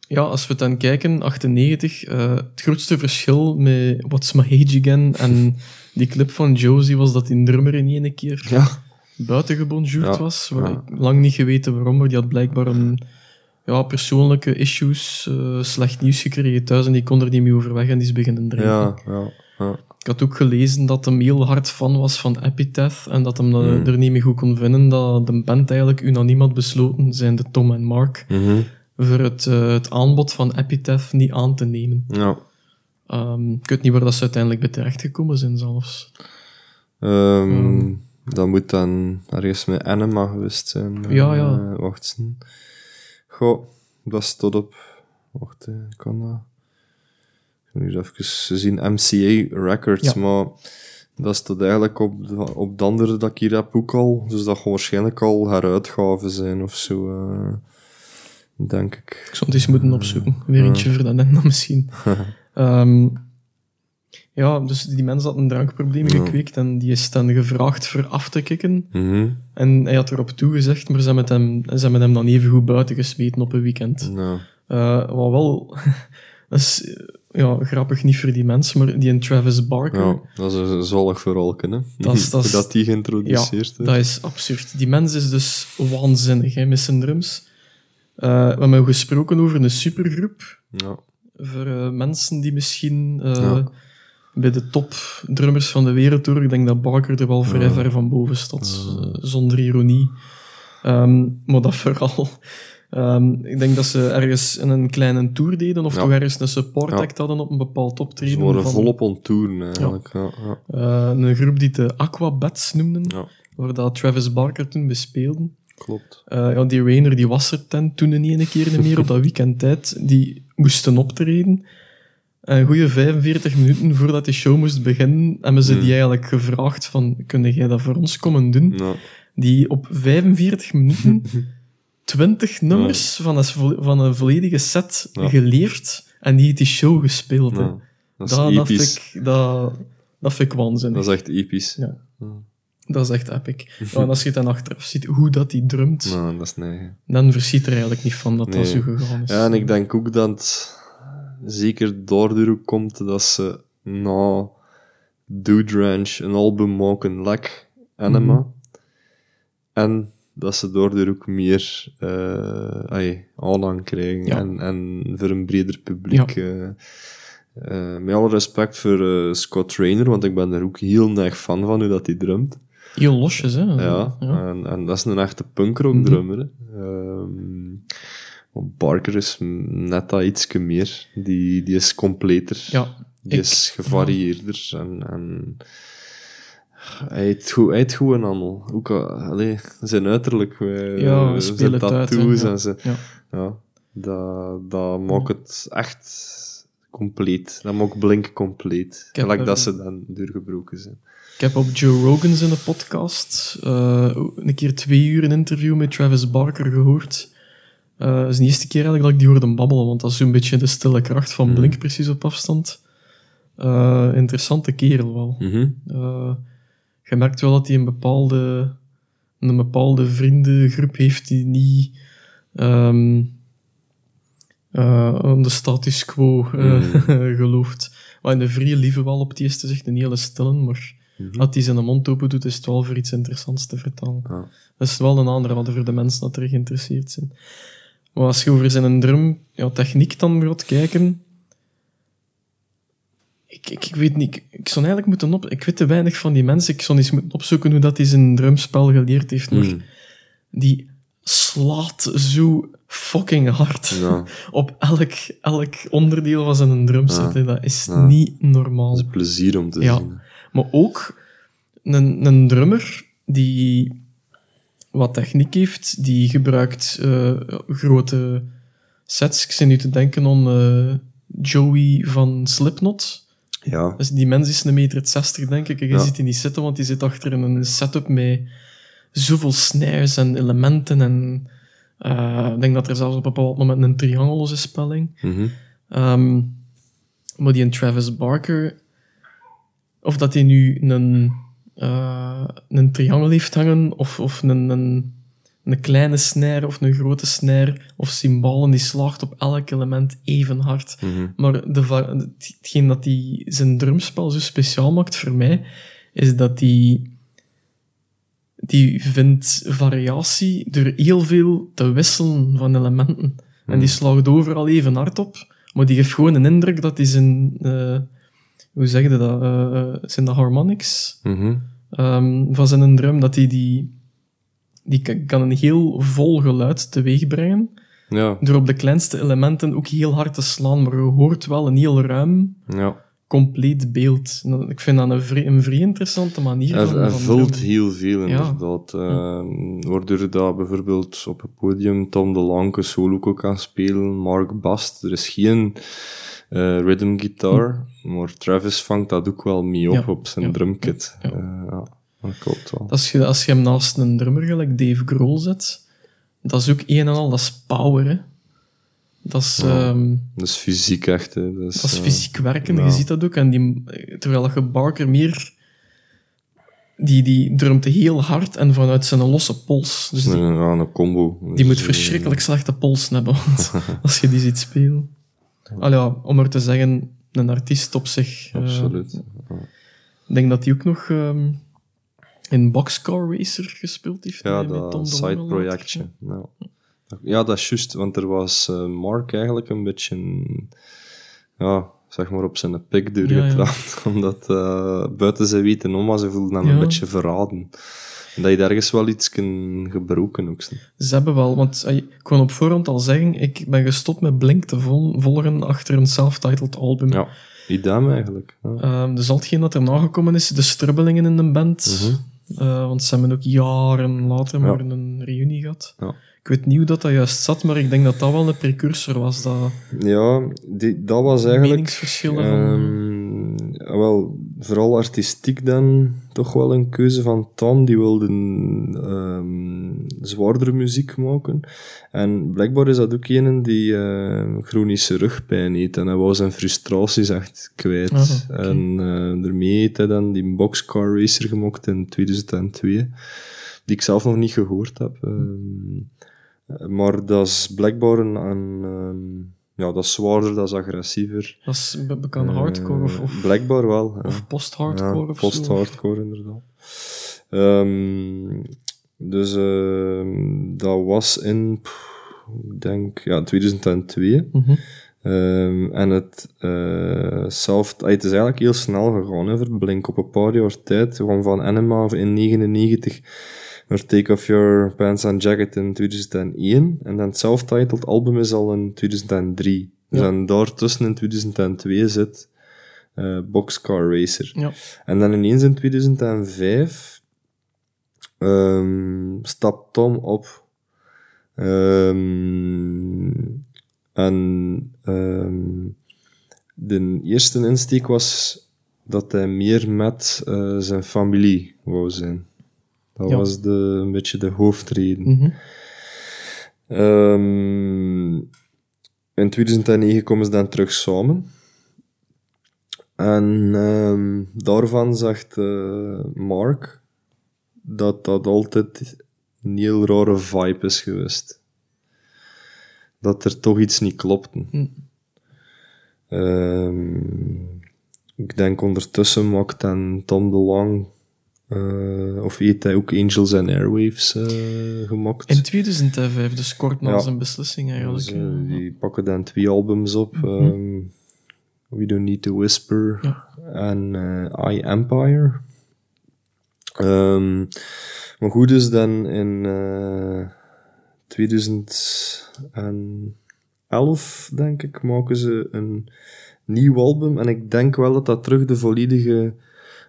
ja, als we dan kijken, 98, eh, het grootste verschil met What's My Age Again en die clip van Josie was dat die drummer in één keer Ja. Ja, was. Waar ja. ik lang niet geweten waarom, maar die had blijkbaar een ja, persoonlijke issues, eh, slecht nieuws gekregen thuis en die kon er niet mee overweg en die is beginnen drinken. Ja, ja, ja. Ik had ook gelezen dat hem heel hard fan was van Epitaph en dat hem eh, Hmm. er niet meer goed kon vinden, dat de band eigenlijk unaniem had besloten, zijn de Tom en Mark, Mhm. voor het, eh, het aanbod van Epitaph niet aan te nemen. ja. Ehm, ik weet niet waar dat ze uiteindelijk bij terechtgekomen zijn zelfs. Ehm, Hmm. Dat moet dan ergens met Anima geweest zijn. Ja, ja. Wacht eens. Goh, dat staat op. Wacht, hè, kan dat? Ik moet nu even zien. MCA Records, Ja. maar dat staat eigenlijk op, de- op de andere dat ik hier heb ook al. Dus dat gaat waarschijnlijk al heruitgaven zijn of zo. eh, denk ik. Ik zou het eens moeten opzoeken. Weer eentje voor dat net misschien. Ehm, ja, dus die mens had een drankprobleem Ja. gekweekt en die is dan gevraagd voor af te kicken. Mhm. En hij had erop toegezegd, maar ze hebben, hem, ze hebben hem dan even goed buiten gesmeten op een weekend. Nou, Eh, wat wel, dat is eh, ja, grappig niet voor die mensen, maar die en Travis Barker, ja, dat is een zollig verhaal, hè. Dat is- dat is- Hoe dat die geïntroduceerd is. dat is absurd. Die mens is dus waanzinnig hè, met zijn drums. Eh, we hebben gesproken over een supergroep. Ja. Voor mensen die misschien Ja. Bij de top drummers van de wereld horen. Ik denk dat Barker er wel vrij ver van boven staat, eh, zonder ironie. Ehm, maar dat vooral. Ehm, ik denk dat ze ergens een kleine tour deden, of Ja. toch ergens een support act hadden op een bepaald Ze optreden. waren van, volop on tour, eigenlijk. Ja. Ja, eh, een groep die de Aquabats noemden, waar dat Travis Barker toen bespeelde. klopt. Eh, ja, die Rainer die was er ten, toen in ene keer niet meer op dat weekend tijd. Die moesten optreden. Een goede 45 minuten voordat de show moest beginnen, hebben ze Hmm. die eigenlijk gevraagd van, kun jij dat voor ons komen doen? Ja. Die op 45 minuten 20 nummers van, een, van een volledige set geleerd en die heeft die show gespeeld. Ja. Dat is Dat dacht ik, dat Dat vind ik waanzinnig. Dat is echt episch. Ja. Dat is echt epic. Ja, en als je dan achteraf ziet hoe dat die drumt, Nou, dat is nee. dan verschiet er eigenlijk niet van dat dat zo gegaan is. Ja, en ik denk ook dat het zeker daardoor komt dat ze na Dude Ranch een album maken, like Anima. Mhm. En dat ze daardoor ook meer eh ai, aanhang krijgen Ja. en, en voor een breder publiek. eh, eh, met alle respect voor eh, Scott Trainer, want ik ben er ook heel erg fan van hoe dat hij drumt. Heel losjes, hè. Ja, En, en dat is een echte punkrock drummer. Barker is net dat ietsje meer. Die, die is completer. Ja, die ik- is gevarieerder. En, en hij heeft goed, hij heeft goed en allemaal. Ook allee, zijn uiterlijk. eh, Ja, we zijn uit, tattoos Ja. en zijn, ja. ja, dat, dat maakt het echt compleet. Dat maakt Blink compleet. heb Gelijk dat ze dan doorgebroken zijn. Ik heb op Joe Rogan's in de podcast eh, een keer twee uur een interview met Travis Barker gehoord. Dat is de eerste keer eigenlijk dat ik die hoorde babbelen, want dat is zo'n beetje de stille kracht van Mhm. Blink precies op afstand. Eh, interessante kerel wel. Eh, je merkt wel dat hij een bepaalde, een bepaalde vriendengroep heeft die niet ehm, aan de status quo eh, gelooft. Maar in de vrije lieve wel op het eerste zegt een hele stillen, maar als hij zijn mond open doet, is het wel voor iets interessants te vertellen. Ja. Dat is wel een aanrader voor de mensen dat er geïnteresseerd zijn. Maar als je over zijn drum ja, techniek dan gaat kijken... Ik, ik, ik weet niet, ik, zou eigenlijk moeten op... Ik weet te weinig van die mensen. Ik zou eens moeten opzoeken hoe dat hij zijn drumspel geleerd heeft. Maar Mhm. die slaat zo fucking hard Ja. op elk, elk onderdeel van zijn drumset. Ja. Dat is Ja. niet normaal. Dat is plezier om te Ja. zien. Maar ook een, een drummer die wat techniek heeft, die gebruikt eh, grote sets. Ik zit nu te denken aan eh, Joey van Slipknot. Ja. Dus die mens is een meter 60, denk ik. En je Ja. ziet die niet zitten, want die zit achter een setup met zoveel snares en elementen. En eh, ik denk dat er zelfs op een bepaald moment een triangel is in spelling. Mhm. Ehm, maar die een Travis Barker, of dat hij nu een, eh, een triangel heeft hangen, of, of een, een, een kleine snare of een grote snare, of cymbalen, die slaagt op elk element even hard. Mhm. Maar de, hetgeen dat die zijn drumspel zo speciaal maakt voor mij, is dat die, die vindt variatie door heel veel te wisselen van elementen. En die slaagt overal even hard op, maar die geeft gewoon een indruk dat hij zijn, eh, hoe zeg je dat, eh, zijn de harmonics Mhm. ehm, van zijn drum, dat hij die, die ka- kan een heel vol geluid teweeg brengen Ja. door op de kleinste elementen ook heel hard te slaan, maar je hoort wel een heel ruim, Ja. compleet beeld. Dat- Ik vind dat een vrij, een vrij interessante manier Hij, van, hij van vult drummen. heel veel, Ja. inderdaad. Eh, Waardoor dat bijvoorbeeld op het podium Tom DeLonge solo ook kan spelen, Mark Bast. Er is geen eh, rhythm guitar, maar Travis vangt dat ook wel mee op Ja. op zijn Ja. drumkit. Ja. Eh, ja, dat klopt wel. Als je, als je hem naast een drummer gelijk Dave Grohl zet, dat is ook een en al, dat is power, hè. Dat is, ehm, Dat is fysiek echt. Hè. Dat is, dat is eh, fysiek werken, je ziet dat ook. En die, terwijl je Barker meer... Die, die drumt heel hard en vanuit zijn losse pols. Dus die, een, ja, een combo. Die Dus, moet eh, verschrikkelijk slechte polsen hebben, want als je die ziet spelen. Al ja, om er te zeggen, een artiest op zich. eh, Absoluut. Ja. ik denk dat hij ook nog ehm, in Boxcar Racer gespeeld heeft. Ja, dat side-projectje. Ja. ja, dat is juist, want er was eh, Mark eigenlijk een beetje, ja, zeg maar op zijn pik doorgetrapt, omdat eh, buiten zijn weten om was, ze voelde hem Ja. een beetje verraden. Dat je daar ergens wel iets kan gebroken ook. Ze hebben wel, want ik kon op voorhand al zeggen, ik ben gestopt met Blink te vol- volgen achter een self-titled album. Ja, idem eigenlijk. Ja. Ehm, dus al hetgeen dat er nagekomen is, de strubbelingen in de band. Mhm. Eh, want ze hebben ook jaren later Ja. maar een reunie gehad. Ja. Ik weet niet hoe dat, dat juist zat, maar ik denk dat dat wel een precursor was. Dat Ja, die, dat was eigenlijk... meningsverschillen van... Ehm, wel, vooral artistiek dan toch wel een keuze van Tom. Die wilde ehm zwaardere muziek maken. En blijkbaar is dat ook een die eh, chronische rugpijn heeft. En hij wou zijn frustraties echt kwijt. Oké. En eh daarmee heeft hij dan die Boxcar Racer gemaakt in 2002. Die ik zelf nog niet gehoord heb. Ehm, maar dat is blijkbaar een... een ehm, ja, dat is zwaarder, dat is agressiever. Dat is be- bekend hardcore of, Eh, of, Blijkbaar wel. of post-hardcore Ja, of. Post-hardcore, inderdaad. Ehm, dus ehm, dat was in, ik denk, ja, 2002. Mhm. Ehm, en het, eh zelf, het is eigenlijk heel snel gegaan, hè, voor Blink. Op een paar jaar tijd, gewoon van Anima in 99 naar Take Off Your Pants and Jacket in 2001. En dan het self-titled album is al in 2003. Dus Ja. en daartussen in 2002 zit eh, Boxcar Racer. Ja. En dan ineens in 2005 ehm stapt Tom op. Ehm, en ehm, de eerste insteek was dat hij meer met eh, zijn familie wou zijn. Dat Ja. was de, een beetje de hoofdreden. Mhm. Ehm, in 2009 komen ze dan terug samen. En ehm, daarvan zegt eh, Mark dat dat altijd een heel rare vibe is geweest. Dat er toch iets niet klopte. Hm. Ehm, ik denk ondertussen maakt dan Tom DeLong, eh of heeft hij ook Angels and Airwaves eh gemaakt. In 2005, dus kort na Ja. zijn beslissing eigenlijk. Dus, eh, die pakken dan twee albums op. ehm, We Don't Need to Whisper Ja. en I Empire. Ehm, maar goed, dus dan in eh 2011, denk ik, maken ze een nieuw album. En ik denk wel dat dat terug de volledige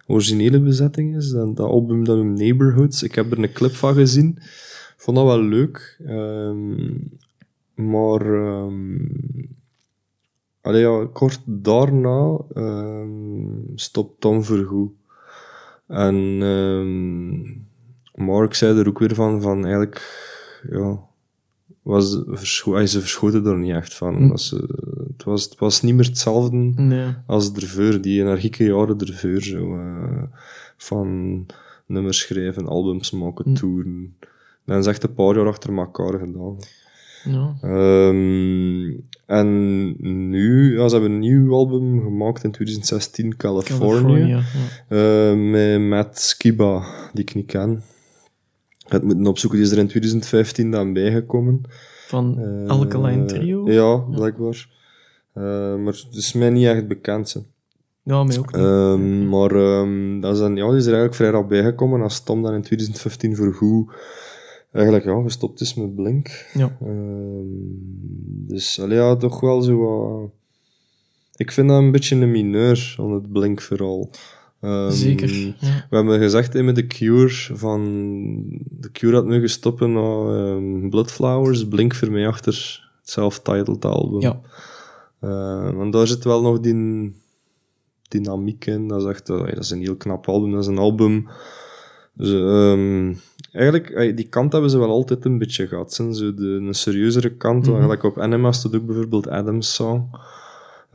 originele bezetting is. Dat, dat album dat noemt Neighborhoods. Ik heb er een clip van gezien. Vond dat wel leuk. Ehm, maar... allee, ja, kort daarna ehm, stopt Tom voorgoed. En Mark zei er ook weer van, van eigenlijk, ja, was verscho hij ze verschoten er niet echt van. Hm. Ze, het, was, het was niet meer hetzelfde Nee. als ervoor, die energieke jaren ervoor, zo, eh, van nummers schrijven, albums maken, Hm. toeren. Dat is echt een paar jaar achter elkaar gedaan. Ja. Ehm, en nu, ja, ze hebben een nieuw album gemaakt in 2016, California. California. ja. Eh, met Matt Skiba, die ik niet ken. Het moeten opzoeken, die is er in 2015 dan bijgekomen. Van Eh, Alkaline Trio. Ja, blijkbaar. Eh, maar het is mij niet echt bekend. Ze. Ja, mij ook niet. Ehm, maar ehm, dat is dan, ja, die is er eigenlijk vrij rap bijgekomen als Tom dan in 2015 voor goed eigenlijk ja, gestopt is met Blink. ja. Ehm, dus allee, ja, toch wel zo wat... Ik vind dat een beetje een mineur, aan het Blink vooral. Ehm, Zeker. Ja. We hebben gezegd hè, met de Cure van... De Cure had nu gestoppen na ehm, Bloodflowers, Blink voor mij achter het self-titled album. Ja. Eh, want daar zit wel nog die dynamiek in. Dat is echt dat is een heel knap album. Dat is een album... Dus, ehm, eigenlijk, die kant hebben ze wel altijd een beetje gehad. Zijn de, een serieuzere kant. Mhm. Eigenlijk op Anima staat ook bijvoorbeeld Adam's Song.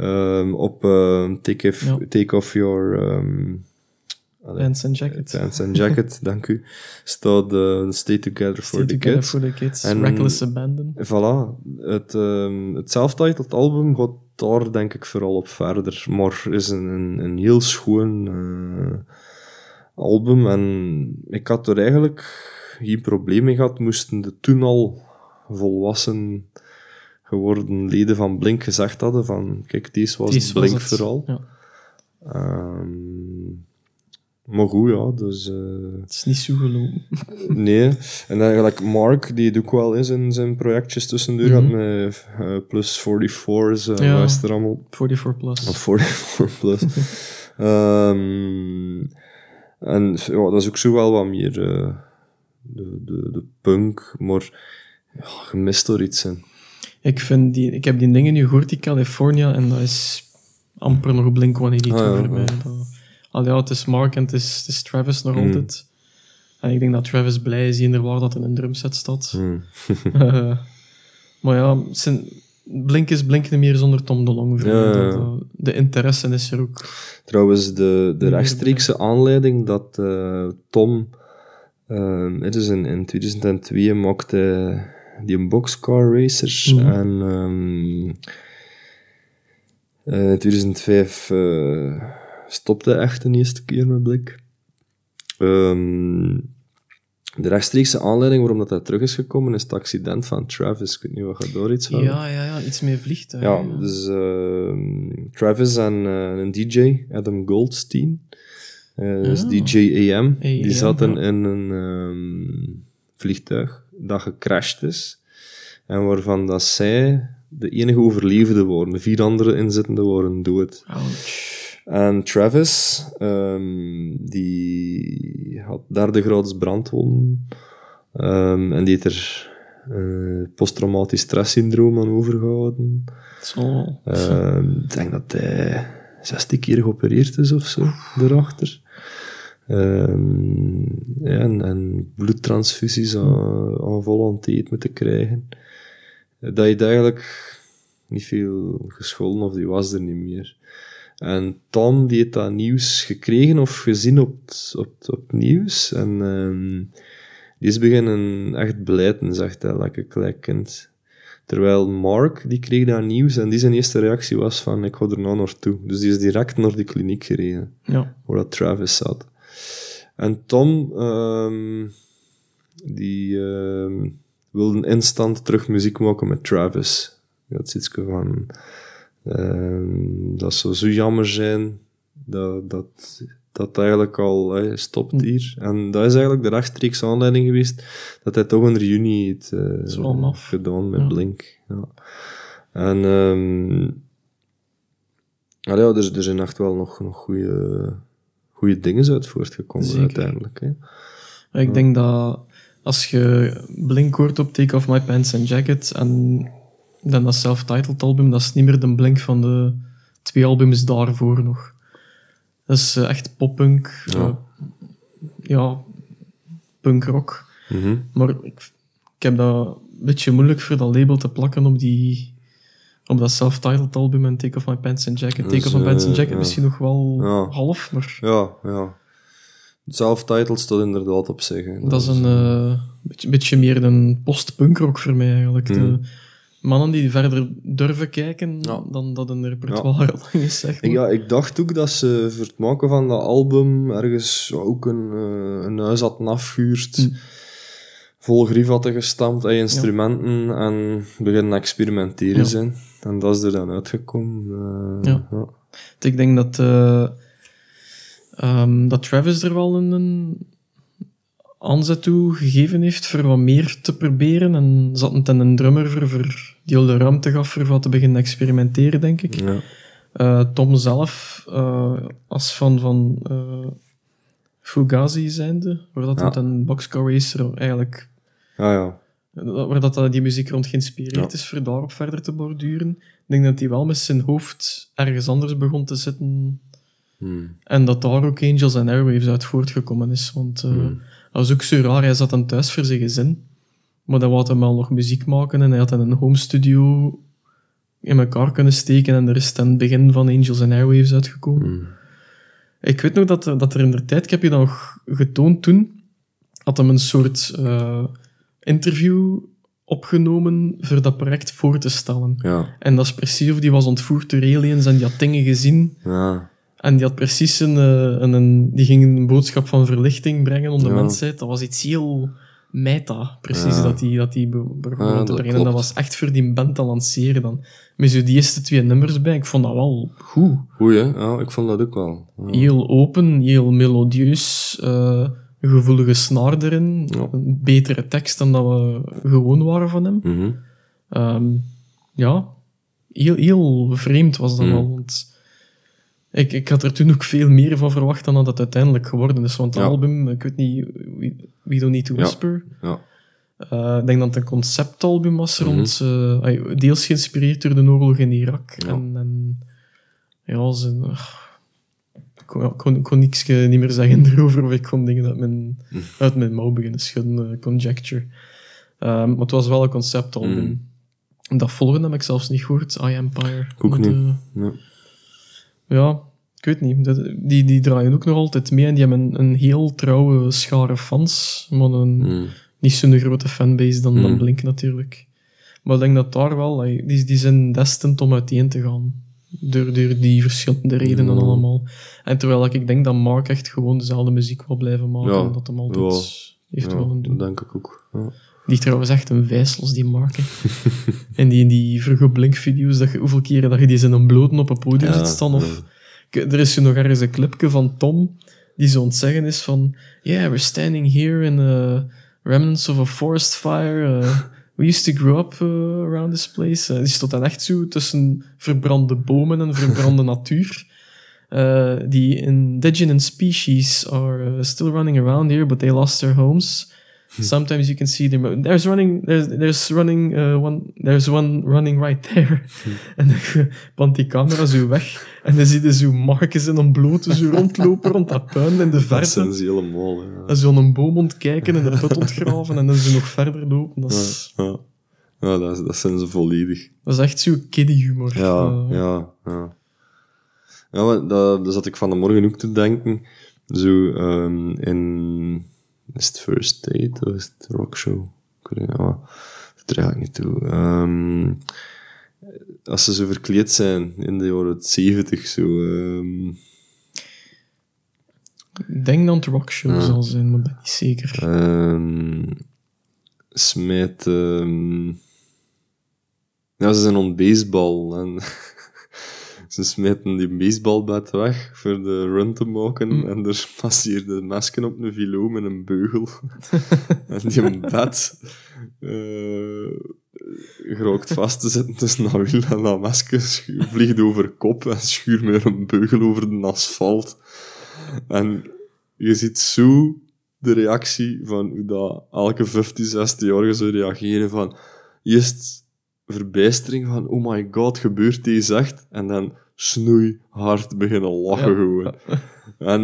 Ehm, op ehm, take, If- Ja. take Off Your... allee, Pants and Jacket. Pants and Jacket, dank u. Staat eh, Stay Together for Stay the Together Kids. for the Kids. En- Reckless Abandon. Voilà. Het, ehm het self-titled album gaat daar denk ik vooral op verder. Maar is een, een, een heel schoon eh, album. En ik had er eigenlijk geen probleem mee gehad. Moesten de toen al volwassen geworden leden van Blink gezegd hadden van kijk, deze was Deze Blink vooral. Ja. Ehm, maar goed, ja. Dus... eh, Het is niet zo gelopen. Nee, en eigenlijk Mark, die doet ook wel eens in zijn projectjes tussendoor gaat met eh, plus 44's, uh, Ja. is er allemaal? 44 plus. Of 44 plus. Ehm, en ja, dat is ook zo wel wat meer eh, de, de, de punk, maar ja, je mist er iets in. Ik, vind die, ik heb die dingen nu gehoord, die California, en dat is amper nog Blink-182 Ah, ja, voor mij. Dat- Al ja, het is Mark en het is, het is Travis nog altijd. En ik denk dat Travis blij is hier waar dat in een drumset staat. Hmm. Eh, maar ja, zijn, Blink is Blink niet meer zonder Tom DeLonge. Ja, ja, de interesse is er ook. Trouwens, de, de rechtstreekse aanleiding dat eh, Tom, eh, het is in, in 2002 maakte die een boxcar racers Mhm. en in 2005 eh, stopte echt de eerste keer met Blik. Ehm, de rechtstreekse aanleiding waarom dat hij terug is gekomen is het accident van Travis. Ik weet niet wat je daar iets van Ja, ja, ja, iets meer vliegtuig. ja, dus ehm, Travis en eh, een DJ, Adam Goldstein, dus Ah. DJ AM, die zaten ja. in een ehm, vliegtuig dat gecrashed is. En waarvan dat zij de enige overlevende waren. De vier andere inzittenden waren dood. Ouch. En Travis, ehm, die had derde graads brandwonden. Ehm, en die heeft er eh, posttraumatisch stresssyndroom aan overgehouden. Zo. Ehm, ik denk dat hij 60 keer geopereerd is of zo, daarachter. Ehm, ja, en, en bloedtransfusies aan, aan volontiert moeten krijgen. Dat je eigenlijk niet veel gescholden of die was er niet meer. En Tom die heeft dat nieuws gekregen of gezien op, het- op, op nieuws. En ehm, die is beginnen echt blijten, zegt hij, lekker klein kind. Terwijl Mark, die kreeg dat nieuws en die zijn eerste reactie was van, ik ga er nou naartoe. Dus die is direct naar die kliniek gereden, Ja. waar dat Travis zat. En Tom, ehm, die ehm, wilde instant terug muziek maken met Travis. Dat is iets van, ehm, dat zou zo jammer zijn dat dat, dat eigenlijk al stopt hier. En dat is eigenlijk de rechtstreeks aanleiding geweest dat hij toch een reunie heeft eh, gedaan met Ja. Blink. Ja. En ah ja, er, er zijn echt wel nog, nog goede, goede dingen uit voortgekomen Zeker. uiteindelijk. Hè. Ik denk dat als je Blink hoort op Take Off My Pants and Jacket en dan dat self-titled album, dat is niet meer de Blink van de twee albums daarvoor nog. Dat is eh, echt poppunk. Ja. eh, ja, punkrock. Mhm. Maar ik, ik heb dat een beetje moeilijk voor dat label te plakken op, die, op dat self-titled album en Take Off My Pants and Jacket. Take Dus, Off My Pants and eh, Jacket ja. misschien nog wel Ja. half, maar Ja, ja. Self-titled staat inderdaad op zich. hè. dat is een eh, beetje, beetje meer een post-punkrock voor mij eigenlijk. De Hmm. mannen die verder durven kijken Ja. dan dat een repertoire lang is, zeg maar. Ja, ik dacht ook dat ze voor het maken van dat album ergens ook een, eh, een huis hadden afgehuurd, Hm. vol grief hadden gestampt, en instrumenten en beginnen experimenteren Ja. zijn. En dat is er dan uitgekomen. eh, Ja. ja. Ik denk dat, eh, ehm, dat Travis er wel een, een aanzet toe gegeven heeft voor wat meer te proberen. En zat het een drummer voor, voor die al de ruimte gaf voor wat te beginnen experimenteren, denk ik. Ja. Eh, Tom zelf, als fan van eh, Fugazi zijnde, waar dat Ja. een boxcar racer eigenlijk Ja, ja. Waar dat, dat die muziek rond geïnspireerd Ja. is, voor daarop verder te borduren. Ik denk dat hij wel met zijn hoofd ergens anders begon te zitten. Hmm. En dat daar ook Angels and Airwaves uit voortgekomen is. Want Hmm. dat was ook zo raar. Hij zat dan thuis voor zijn gezin. Maar dan wou hij wel nog muziek maken. En hij had dan een home studio in elkaar kunnen steken. En er is dan het begin van Angels and Airwaves uitgekomen. Hmm. Ik weet nog dat, er- dat er in de tijd, ik heb je dat nog getoond toen, had hem een soort eh, interview opgenomen voor dat project voor te stellen. Ja. En dat is precies of die was ontvoerd door aliens en die had dingen gezien. Ja. En die had precies een, eh, een, een- die ging een boodschap van verlichting brengen onder de Ja. mensheid. Dat was iets heel meta, precies, Ja. dat die, dat die be- begon Ja, te dat brengen. En dat klopt. was echt voor die band te lanceren dan. Met zo die eerste twee nummers bij, ik vond dat wel goed Goeie, hè? ja, ik vond dat ook wel. Heel open, heel melodieus, eh, gevoelige snaar erin, Ja. een betere tekst dan dat we gewoon waren van hem. Mhm. Ehm, ja, heel, heel vreemd was dat Mm. wel, want ik, ik had er toen ook veel meer van verwacht dan dat het uiteindelijk geworden is, want het Ja. album, ik weet niet, We, We Don't Need to. Whisper, Ja. eh, ik denk dat het een conceptalbum was Mhm. rond, eh, deels geïnspireerd door de oorlog in Irak. Ja. En, en ja, zijn, kon, kon, kon niks niet meer zeggen erover, of ik kon dingen uit mijn, Hm. uit mijn mouw beginnen schudden, eh, conjecture. Ehm, maar het was wel een conceptalbum. En dat volgende heb ik zelfs niet gehoord, I Empire. Ook niet. eh, Ja. ja, ik weet niet. Die, die draaien ook nog altijd mee en die hebben een, een heel trouwe schare fans, maar een, Mm. niet zo'n grote fanbase dan, dan. Blink natuurlijk. Maar ik denk dat daar wel, die, die zijn destined om uiteen te gaan. Door, door die verschillende redenen Ja. allemaal. En terwijl ik denk dat Mark echt gewoon dezelfde muziek wil blijven maken. Ja. En dat hem altijd heeft Ja, willen doen. dat denk ik ook. Ja. Die trouwens echt een wijsels, die Mark. hè. en die in die vroege Blink-video's, dat je, hoeveel keren dat je die zijn een bloten op een podium Ja, ziet staan. Of, Er is zo nog ergens een clipje van Tom, die zo aan het zeggen is van... Yeah, we're standing here in the remnants of a forest fire. uh, we used to grow up uh, around this place. Uh, die stond dan echt zo tussen verbrande bomen en verbrande natuur. Uh, the indigenous species are uh, still running around here, but they lost their homes. Sometimes you can see them. There's running. There's there's running. Uh, one. There's one running right there. en dan pant die camera zo weg. En dan zie je zo Marcus in een blote zo rondlopen rond dat puin in de Dat verte. zijn ze helemaal. Ja. En zo aan een boom ontkijken en de put ontgraven. En dan zo nog verder lopen. Dat is, Ja, ja dat, dat zijn ze volledig. dat is echt zo kiddie humor. Ja, Uh, ja, ja. Ja, maar dat, dat zat ik van de morgen ook te denken. Zo, ehm, in... Is het First Date of is het Rockshow? Ik weet niet, ja. Dat draag ik niet toe. Ehm, als ze zo verkleed zijn in de jaren 70, zo... ehm, Ik denk dat het rockshow Ja. zal zijn, maar ben niet zeker. Ehm smijt. ja, ze zijn on baseball en ze smijten die baseballbat weg voor de run te maken Mm. en er passeert de masken op een vilo met een beugel. en die bat eh gerookt vast te zitten tussen dat wiel en dat masker, vliegt over kop en schuurt met een beugel over de asfalt. En je ziet zo de reactie van hoe dat elke 15, 16-jarige zou reageren van eerst verbijstering van oh my god, gebeurt deze echt? En dan snoei hard beginnen lachen gewoon. En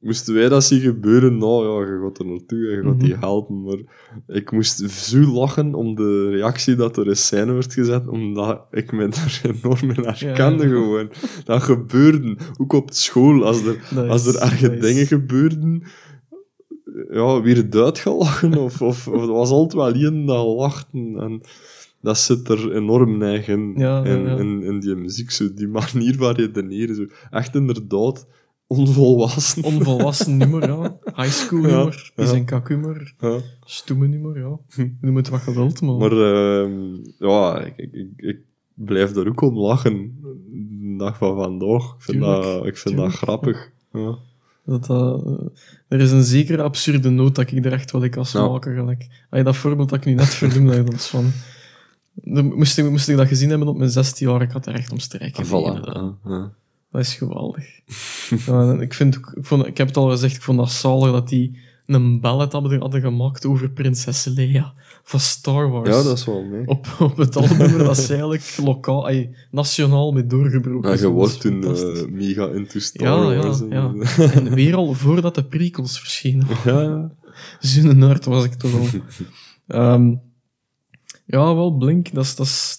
moesten wij dat zien gebeuren, nou ja, je gaat er naartoe en je gaat die Mhm. helpen, maar ik moest zo lachen om de reactie dat er in scène werd gezet, omdat ik me daar enorm in herkende Ja. gewoon. Dat gebeurde, ook op school, als er Nice, als er erge nice. dingen gebeurden, ja, weer het uitgelachen, of, of, of er was altijd wel iemand dat lachten. En dat zit er enorm neig in, Ja, in, ja. in, in die muziek. Zo, die manier waar je redeneren, zo. Echt inderdaad onvolwassen. Onvolwassen humor, ja. High school Ja. Die ja. zijn kakhumor. Ja. Stoeme humor, ja. Noem het wat je wilt, maar... Maar ehm, ja, ik, ik, ik, blijf daar ook om lachen. De dag van vandaag. Ik vind, Tuurlijk, dat, ik vind dat grappig. Ja. Dat, eh, er is een zekere absurde noot dat ik er echt wel ik als maken gelijk. Als je dat voorbeeld dat ik nu net vernoemde, dat is van... Moest, ik, moest ik dat gezien hebben op mijn 16 jaar, ik had er echt om strijken. Voilà. beginnen. Ja, ja. Dat is geweldig. ja, ik, vind, ik, vond, ik heb het al gezegd, ik vond dat zalig dat die een ballet hadden, gemaakt over prinses Leia van Star Wars. ja, dat is wel mee. op, op het album dat ze eigenlijk lokaal, ay, nationaal mee doorgebroken Ja, zijn. je wordt toen eh, mega into Star Ja, Wars. ja, en- ja. En weer al voordat de prequels verschenen. ja, nerd was ik toch al. Ehm, ja, wel, Blink, dat is, dat is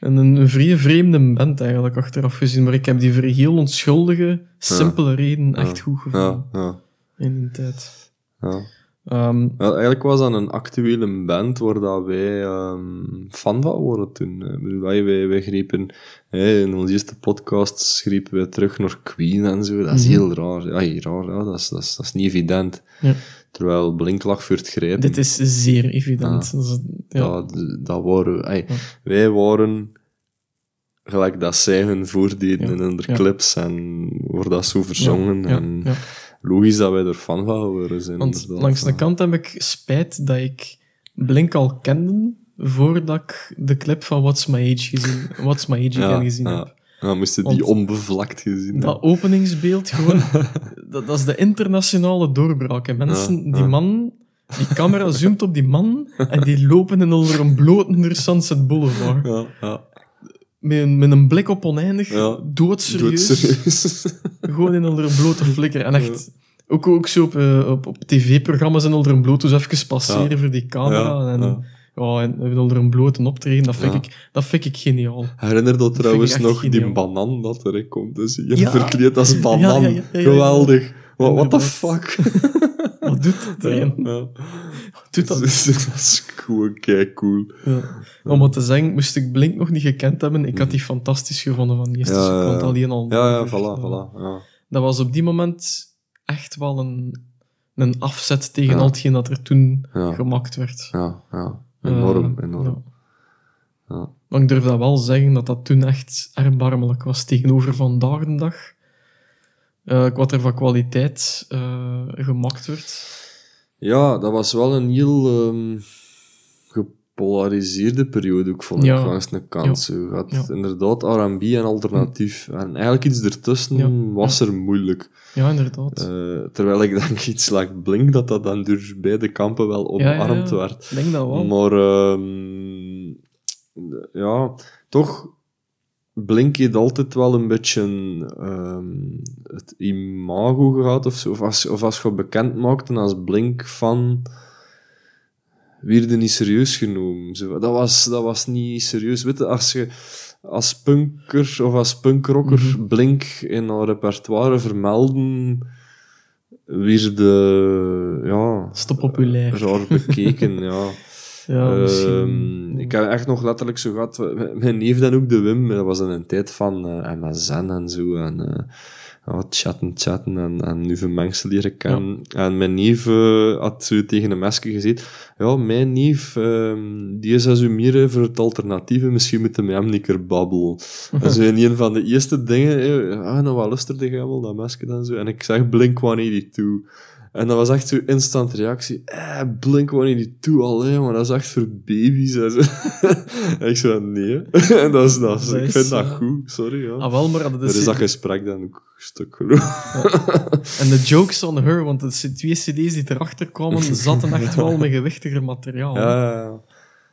een, een vrij vreemde band eigenlijk, achteraf gezien. Maar ik heb die voor heel onschuldige, simpele reden echt Ja. goed gevonden ja, ja, in die tijd. ja. Ehm, eigenlijk was dat een actuele band waar dat wij ehm, fan van worden toen. Ik bedoel, wij, wij, wij grepen, in onze eerste podcast grepen wij terug naar Queen en zo. Dat is Mhm. heel raar. Ja, heel raar, ja. Dat, is, dat, is, dat is niet evident. Ja. Terwijl Blink lag voor het grijpen. dit is zeer evident. Ah. Is- ja. dat, dat waren, Ja. wij waren gelijk dat zij hun voordeden Ja. in hun clips en wordt dat zo verzongen. En logisch dat wij er fan van geworden zijn. Want langs de kant heb ik spijt dat ik Blink al kende voordat ik de clip van What's My Age gezien, What's My Age gezien ja. Ja, moesten die onbevlakt gezien Dat openingsbeeld gewoon, dat, dat is de internationale doorbraak. En mensen, Ja, die man, die camera zoomt op die man en die lopen in onder een blote door Sunset Boulevard. Ja, ja. met, een- met een blik op oneindig, doodserieus, serieus. gewoon in onder een blote flikker. En echt, ook, ook zo op, eh, op, op tv-programma's in onder een bloot, dus even passeren Ja. voor die camera. Ja, en, ja. Ja, en onder een blote optreden, dat vind, Ja. ik, dat vind ik geniaal. Herinner dat trouwens nog die banan dat erin komt. Dus je Ja. verkleed als banan. Ja, ja, ja, ja, ja, ja. Geweldig. What, what the fuck? Wat doet dat erin? Ja. Doet dat? dat is gewoon kei cool. Ja. Om wat te zeggen, moest ik Blink nog niet gekend hebben, ik had die fantastisch gevonden van die eerste seconde ja. alleen al. Ja, ja, voilà, voilà. Ja. Dat was op die moment echt wel een, een afzet tegen Ja. al hetgeen dat er toen Ja. gemaakt werd. Ja, ja. Enorm, Eh, enorm. ja. Ja. Maar ik durf dat wel zeggen dat dat toen echt erbarmelijk was tegenover vandaag de dag. Eh, wat er van kwaliteit eh, gemaakt werd. Ja, dat was wel een heel ehm, gepolariseerde periode, ook vond ik, Ja. langs de kant. Zo. Je had Ja. inderdaad R&B en alternatief. En eigenlijk iets ertussen Ja. was er moeilijk. Ja, inderdaad. Eh, terwijl ik denk iets like Blink, dat dat dan door beide kampen wel omarmd ja. werd. Ik denk dat wel. Maar ehm, ja, toch, Blink heeft altijd wel een beetje ehm, het imago gehad of zo. Of als, of als je bekend maakte als Blink van werd je niet serieus genomen. Zo, dat, was, dat was niet serieus. Weet je, als je als punker of als punkrocker Mhm. Blink in een repertoire vermelden, weer de, ja, te populair. raar bekeken, ja. Ja, misschien. Ehm, ik heb echt nog letterlijk zo gehad, mijn neef dan ook, de Wim, dat was in een tijd van eh MSN en zo, en eh, ja, chatten, chatten, en, en nieuwe mensen leren kennen. En mijn neef eh, had zo tegen een mesje gezeten, ja, mijn neef, ehm, die is als u meer voor het alternatieve, misschien moeten we hem een keer babbelen. En zo in een van de eerste dingen, eh, ah, nou, wat jij wel, dat mesje dan zo, en ik zeg Blink-182. En dat was echt zo'n instant reactie. Eh, Blink-182 alleen, maar dat is echt voor baby's. En zo. en ik zo, nee. en dat is, dat is, ik is, vind dat goed, sorry. Ja. Ah, wel, maar dat Er is... is dat gesprek dan ook een stuk geloof. En de jokes on her, want de twee cd's die erachter kwamen, zaten echt wel met gewichtiger materiaal. Ja, ja,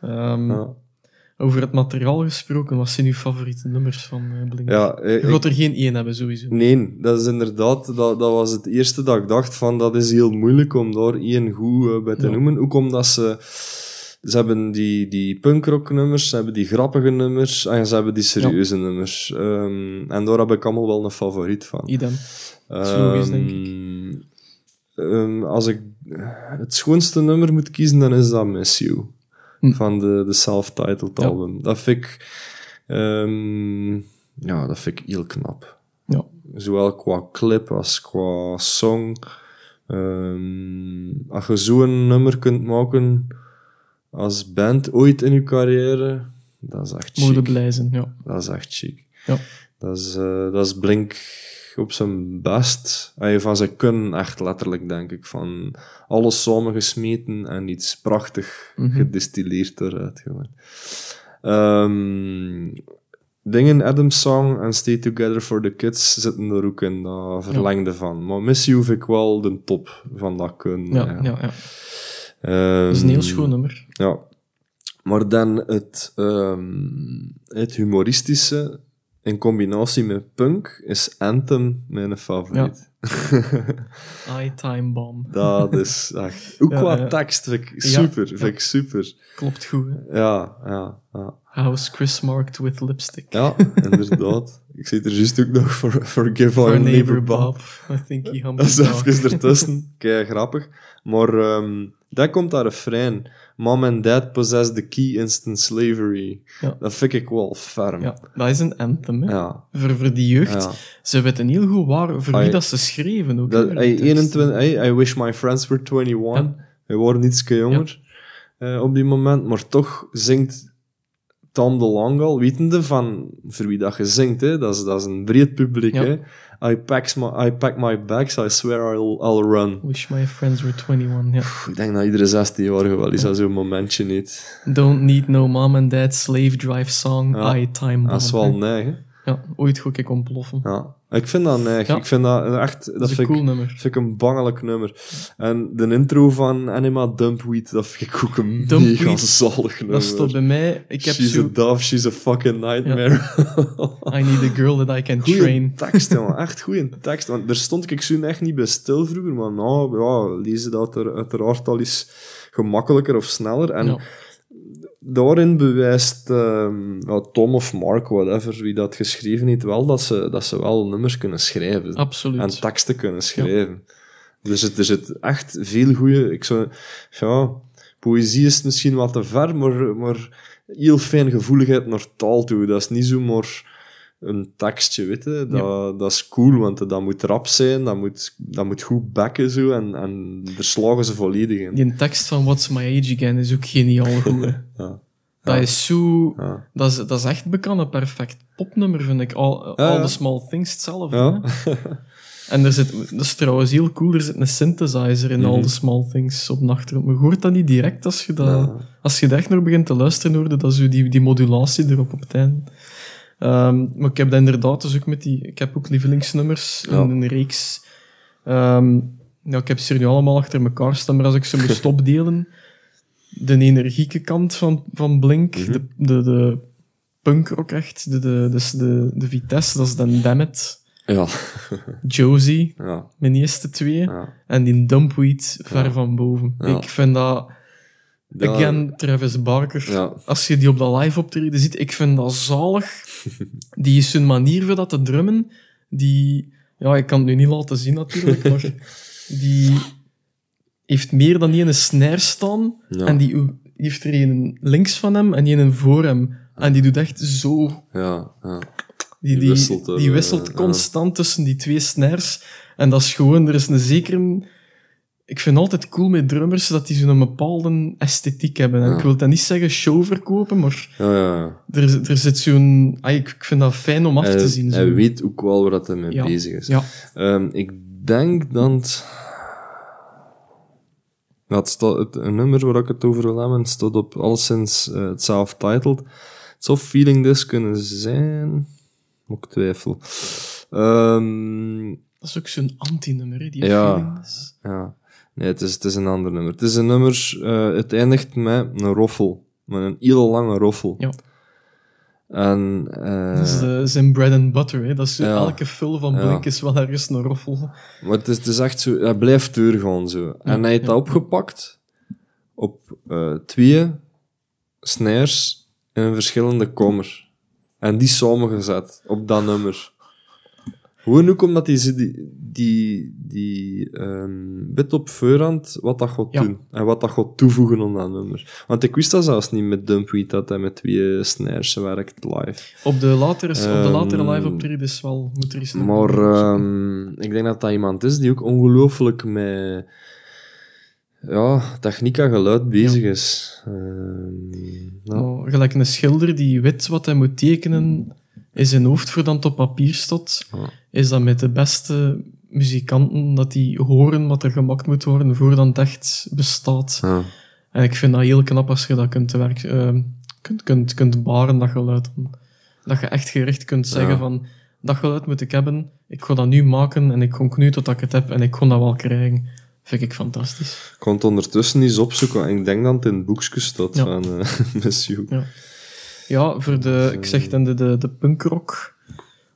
Ehm, ja. Over het materiaal gesproken, wat zijn uw favoriete nummers van eh, Blink? ja eh, Je ik- gaat er geen één hebben, sowieso. Nee, dat is inderdaad, dat, dat was het eerste dat ik dacht van, dat is heel moeilijk om daar één goed eh, bij te Ja. noemen. Ook omdat ze, ze hebben die, die punkrock nummers, ze hebben die grappige nummers, en ze hebben die serieuze nummers. Ehm, en daar heb ik allemaal wel een favoriet van. Idem. logisch, denk ik. Ehm, als ik het schoonste nummer moet kiezen, dan is dat Miss You. Hm. Van de, de self-titled Ja. album. Dat vind ik... ehm, ja, dat vind ik heel knap. Ja. Zowel qua clip als qua song. Ehm, als je zo'n nummer kunt maken als band ooit in je carrière, dat is echt chic. blij zijn, ja. Dat is echt chic. Ja. Dat is, eh, dat is Blink op zijn best. Hij van zijn kunnen echt letterlijk, denk ik. Van alles samengesmeten en iets prachtig Mhm. gedistilleerd eruit. Gewoon. Ehm, dingen, Adam's Song en Stay Together for the Kids zitten er ook in dat verlengde van. Maar Miss You vind ik wel de top van dat kunnen. Ja, ja. ja, ja. Ehm, Dat is een heel schoon nummer. ja. Maar dan het, ehm, het humoristische in combinatie met punk is Anthem mijn favoriet. I Time Bomb. Dat is echt... Ook Ja, qua ja. tekst vind ik Ja, super. ja. Vind ik super. Klopt goed, hè. Ja, ja, ja. House Chris marked with lipstick. Ja, inderdaad. Ik zit er juist ook nog voor Forgive For Our neighbor Bob. Bob. I think he Dat humbled is dog. even ertussen. Kei grappig. Maar ehm dan komt daar refrein. Mom and dad possess the key instant slavery. Ja. Dat vind ik wel ferm. Ja, dat is een anthem, hè. Ja. Voor, voor die jeugd. ja. Ze weten heel goed waar, voor wie dat ze schreven. Ook, Dat, teksten. 21, hey, I wish my friends were 21. Ja. Wij waren iets jonger eh, op die moment, maar toch zingt Tom DeLonge al, wetende van voor wie dat je zingt. Hè? Dat, is, dat is een breed publiek. Hè? I, packs my, I pack my bags, I swear I'll, I'll run. Wish my friends were 21, ja. Pff, Ik denk dat iedere 16-jarige wel eens aan zo'n momentje niet. Don't need no mom and dad slave drive song, Ja. I Time Bomb. Dat is wel hè. Ja, ooit ga ik ontploffen. Ja. Ik vind dat neig. Ja. Ik vind dat echt... Dat, Dat is een vind, cool ik, nummer. vind ik een bangelijk nummer. En de intro van Anima Dumpweed, dat vind ik ook een Dumpweed, mega zalig nummer. Dat stond bij mij. Ik heb she's zo... a dove, she's a fucking nightmare. I need a girl that I can Goeie train. tekst, jongen. Echt goede tekst. Want daar stond ik zo echt niet bij stil vroeger. Maar nou, ja, lezen dat er uiteraard al eens gemakkelijker of sneller. En Ja. Daarin bewijst ehm, ja, Tom of Mark, whatever, wie dat geschreven heeft, wel dat ze, dat ze wel nummers kunnen schrijven. Absoluut. En teksten kunnen schrijven. Dus het, er zit echt veel goede. Ik zou, ja, poëzie is misschien wat te ver, maar, maar heel fijn gevoeligheid naar taal toe. Dat is niet zomaar een tekstje, weet je. Dat, dat is cool, want dat moet rap zijn, dat moet, dat moet goed backen zo, en, en daar slagen ze volledig in. Die tekst van What's My Age Again is ook geniaal goed. Ja. Dat is zo... Ja. Dat is, dat is echt bekend een perfect popnummer, vind ik. All, all the Small Things hetzelfde. En er zit, dat is trouwens heel cool, er zit een synthesizer in All the Small Things op de achtergrond. Maar je hoort dat niet direct als je dat... Als je er echt naar begint te luisteren, hoorde dat zo die, die modulatie erop op het einde. Maar ik heb dat inderdaad dus ook met die... Ik heb ook lievelingsnummers Ja. in een reeks. Ehm, ja, ik heb ze er nu allemaal achter elkaar staan, maar als ik ze moest opdelen... De energieke kant van, van Blink, Mhm. de, de, de punkrock echt, de, de, dus de, de Vitesse, dat is dan Dammit, Ja. Josie, Ja. mijn eerste twee, Ja. en die Dumpweed ver van boven. Ik vind dat... Ja. Again, Travis Barker. Ja. Als je die op dat live optreden ziet, ik vind dat zalig. Die is zijn manier voor dat te drummen, die... Ja, ik kan het nu niet laten zien natuurlijk, maar die heeft meer dan één snare staan. Ja. En die die heeft er een links van hem en een voor hem. En die doet echt zo... Ja. Ja. Die, Die die, wisselt die wisselt eh, constant tussen die twee snares. En dat is gewoon... Er is een zekere... Ik vind altijd cool met drummers dat die zo'n bepaalde esthetiek hebben. En Ja. ik wil dat niet zeggen show verkopen, maar Ja, ja, er, er zit zo'n... Ah, ik, ik vind dat fijn om af Hij, te zien. Zo. hij weet ook wel waar dat hij mee bezig is. Ehm, ik denk dat... Ja, het staat, het, een nummer waar ik het over wil hebben staat op alleszins uh, het self-titled. Het zou Feeling This kunnen zijn. Ook twijfel. Ehm, dat is ook zo'n anti-nummer, die feeling is. ja. Nee, het is, het is een ander nummer. Het is een nummer... eh, het eindigt met een roffel. Met een heel lange roffel. Ja. En... eh, Dat is de, zijn bread and butter. Hè. Dat is zo, Ja. Elke fill van Ja. Blink is wel ergens een roffel. Maar het is, het is echt zo, hij blijft doorgaan zo. En hij heeft ja. dat opgepakt op eh, twee snares in een verschillende kommer. En die samengezet op dat nummer. Gewoon ook omdat die, die, die, die bit op voorhand wat dat gaat Ja. doen. En wat dat gaat toevoegen aan dat nummer. Want ik wist dat zelfs niet met Dumpweed, dat hij met twee snares werkt live. Op de latere, op de latere Ehm, live optredens wel, moet er naar Maar ehm, ik denk dat dat iemand is die ook ongelooflijk met ja, techniek en geluid bezig is. Ja. Maar gelijk een schilder die weet wat hij moet tekenen in zijn hoofd voor dan het op papier staat, Ja. is dat met de beste muzikanten dat die horen wat er gemaakt moet worden voordat het echt bestaat. Ja. En ik vind dat heel knap als je dat kunt, werk, eh, kunt, kunt, kunt baren, dat geluid. Dat je echt gericht kunt zeggen Ja. van, dat geluid moet ik hebben, ik ga dat nu maken en ik ga nu tot ik het heb en ik ga dat wel krijgen. Vind ik fantastisch. Ik kon het ondertussen eens opzoeken. en Ik denk dat het in het boekje staat van eh Miss You. Ja, voor de, ik zeg dan de, de, de punkrock.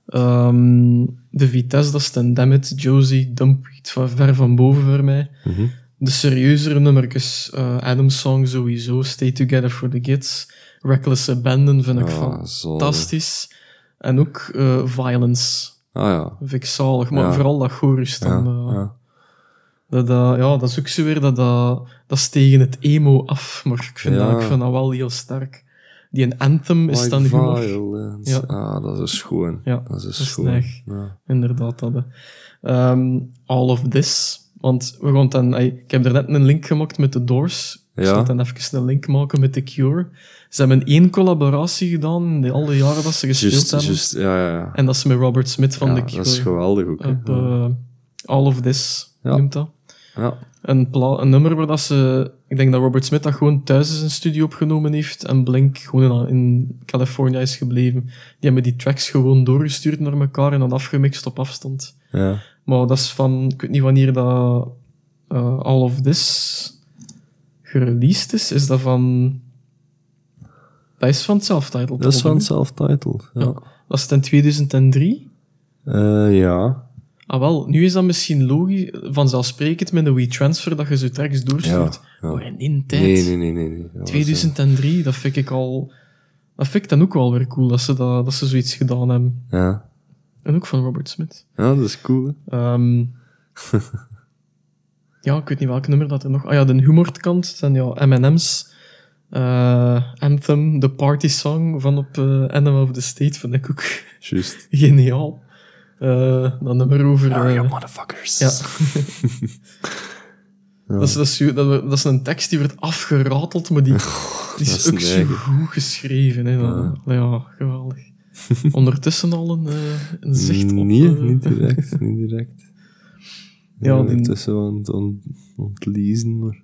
Ehm, de Vitesse, dat is ten Dammit, Josie, Dumpweed, van ver van boven voor mij. Mhm. De serieuzere nummertjes, eh Adam's Song sowieso, Stay Together for the Kids, Reckless Abandon vind ik zo. fantastisch. En ook eh, Violence, Ah ja. vind ik zalig, maar Ja. vooral dat chorus Ja, dan. eh, ja. Dat, dat, ja, dat is ook zo weer, dat, dat, dat is tegen het emo af, maar ik vind, dat, ik vind dat wel heel sterk. Die een anthem is dan humor. Ja. Ah, dat is schoon. Ja, dat is dat schoon. Ja. Inderdaad, dat. Ehm, all of this. Want we gaan dan, ik heb er net een link gemaakt met de Doors. Ik Ja. zal dan even een link maken met The Cure. Ze hebben één collaboratie gedaan in de, al die jaren dat ze gespeeld Just, hebben. just, ja, ja, ja. En dat is met Robert Smith van The Cure. dat is geweldig ook. Op, eh, All of This Ja. noemt dat. Ja. Een, een nummer waar dat ze... Ik denk dat Robert Smith dat gewoon thuis in zijn studio opgenomen heeft en Blink gewoon in, in California is gebleven. Die hebben die tracks gewoon doorgestuurd naar elkaar en dan afgemixt op afstand. Ja. Maar dat is van... Ik weet niet wanneer dat eh, All of This gereleased is. Is dat van... Dat is van self-titled Dat is van self-titled. Ja. Ja. Dat is in 2003. Eh, ja. Ah wel, nu is dat misschien logisch, vanzelfsprekend met een WeTransfer, dat je zo tracks doorstuurt. Ja. Maar in die tijd, Nee, nee, nee, nee. nee. Dat was, eh, 2003, dat vind ik al... Dat vind ik dan ook wel weer cool, dat ze, dat, dat ze zoiets gedaan hebben. Ja. En ook van Robert Smith. ja, dat is cool. Ehm, ja, ik weet niet welk nummer dat er nog... Ah ja, de humorkant zijn ja M&M's. eh, Anthem, de party song van op eh Animal of the State, vind ik ook Juist. geniaal. Eh dat nummer over... Are eh, you motherfuckers? ja. Dat, is, dat, is, dat, dat is een tekst die wordt afgerateld, maar die, die dat is is ook zo goed geschreven. Hè. Ja, geweldig. Ondertussen al een, eh, een zicht op... Nee, niet direct. Niet direct. Ja, Ja, die- aan het, maar...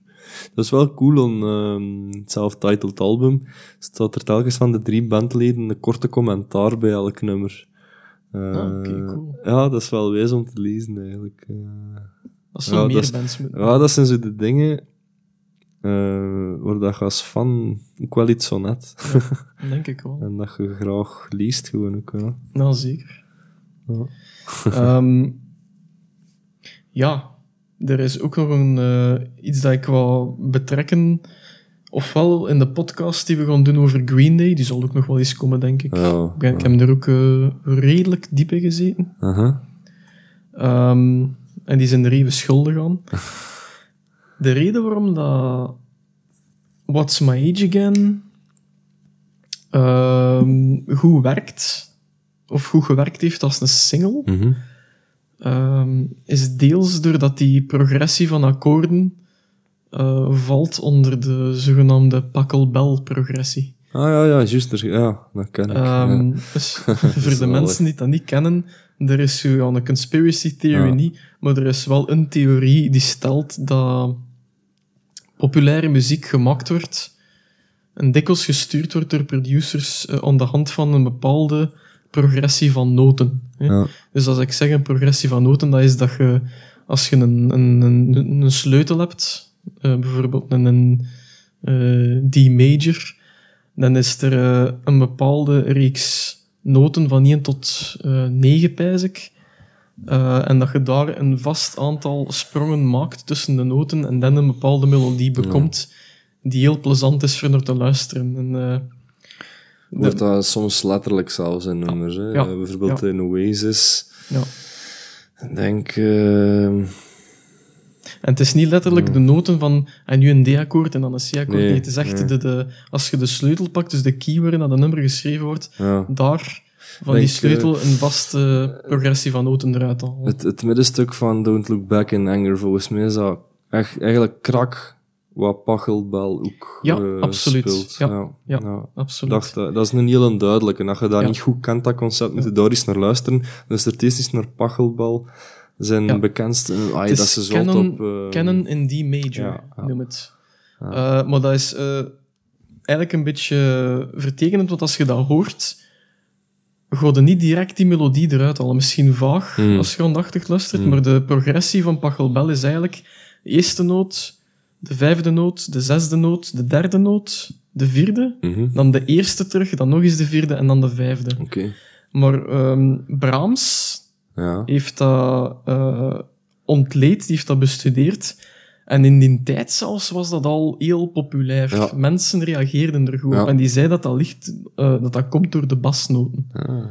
Dat is wel cool, aan ehm, het self-titled album staat er telkens van de drie bandleden een korte commentaar bij elk nummer. Eh, Ah, oké, cool. Ja, dat is wel wijs om te lezen, eigenlijk. Eh, Dat is Ja, meer bands moeten. ja, dat zijn zo de dingen eh, waar dat je als fan ook wel iets van hebt. Denk ik wel. en dat je graag leest, gewoon ook wel. Nou, zeker. Ja. Ehm, ja, er is ook nog een, eh, iets dat ik wou betrekken. Ofwel in de podcast die we gaan doen over Green Day. Die zal ook nog wel eens komen, denk ik. Ja, ik, ik heb er ook eh, redelijk diep in gezeten. Aha. Ehm, en die zijn er even schuldig aan. De reden waarom dat What's My Age Again ehm, goed werkt, of goed gewerkt heeft als een single, Mhm. ehm, is deels doordat die progressie van akkoorden eh, valt onder de zogenaamde Pachelbel-progressie. Ah ja, ja, juist. Ja, dat ken ik. Ehm, ja. dus voor de mensen die dat niet kennen, er is ja, een conspiracy theory Ja. niet, maar er is wel een theorie die stelt dat populaire muziek gemaakt wordt en dikwijls gestuurd wordt door producers eh, aan de hand van een bepaalde progressie van noten. hè. Ja. Dus als ik zeg een progressie van noten, dat is dat je, als je een, een, een, een sleutel hebt, bijvoorbeeld een, een eh, D-major, dan is er eh, een bepaalde reeks noten van 1 tot eh 9, pijs ik. Eh, en dat je daar een vast aantal sprongen maakt tussen de noten en dan een bepaalde melodie bekomt die heel plezant is voor naar te luisteren. En, eh, Wordt dat soms letterlijk zelfs in nummers. Hè? Ja. Eh, bijvoorbeeld in Oasis. ja. Ik denk... En het is niet letterlijk de noten van en nu een D-akkoord en dan een C-akkoord. Nee, Nee, het is echt nee. de, de, als je de sleutel pakt, dus de key waarin dat een nummer geschreven wordt, ja. daar van Denk, die sleutel een vaste progressie van noten eruit halen. het, het middenstuk van Don't Look Back in Anger, volgens mij is dat echt, eigenlijk krak wat Pachelbel ook Ja, eh, absoluut. speelt. Ja, ja. ja. Absoluut. Dacht, dat, dat is een heel duidelijke. En als je dat Ja. niet goed kent, dat concept, moet je daar eens naar luisteren. Dus er is eens naar Pachelbel, zijn bekendste... Is dat ze zo kennen, op... eh, kennen in D major, noem het. Eh, maar dat is eh, eigenlijk een beetje vertekenend, want als je dat hoort, ga je niet direct die melodie eruit halen. Misschien vaag, Hmm. als je aandachtig luistert, maar de progressie van Pachelbel is eigenlijk de eerste noot, de vijfde noot, de zesde noot, de derde noot, de vierde, mhm. dan de eerste terug, dan nog eens de vierde en dan de vijfde. Maar ehm, Brahms Ja. heeft dat eh, ontleed, die heeft dat bestudeerd. En in die tijd zelfs was dat al heel populair. Ja. Mensen reageerden er goed Ja. op. En die zei dat dat, ligt, eh, dat dat komt door de basnoten. Ah.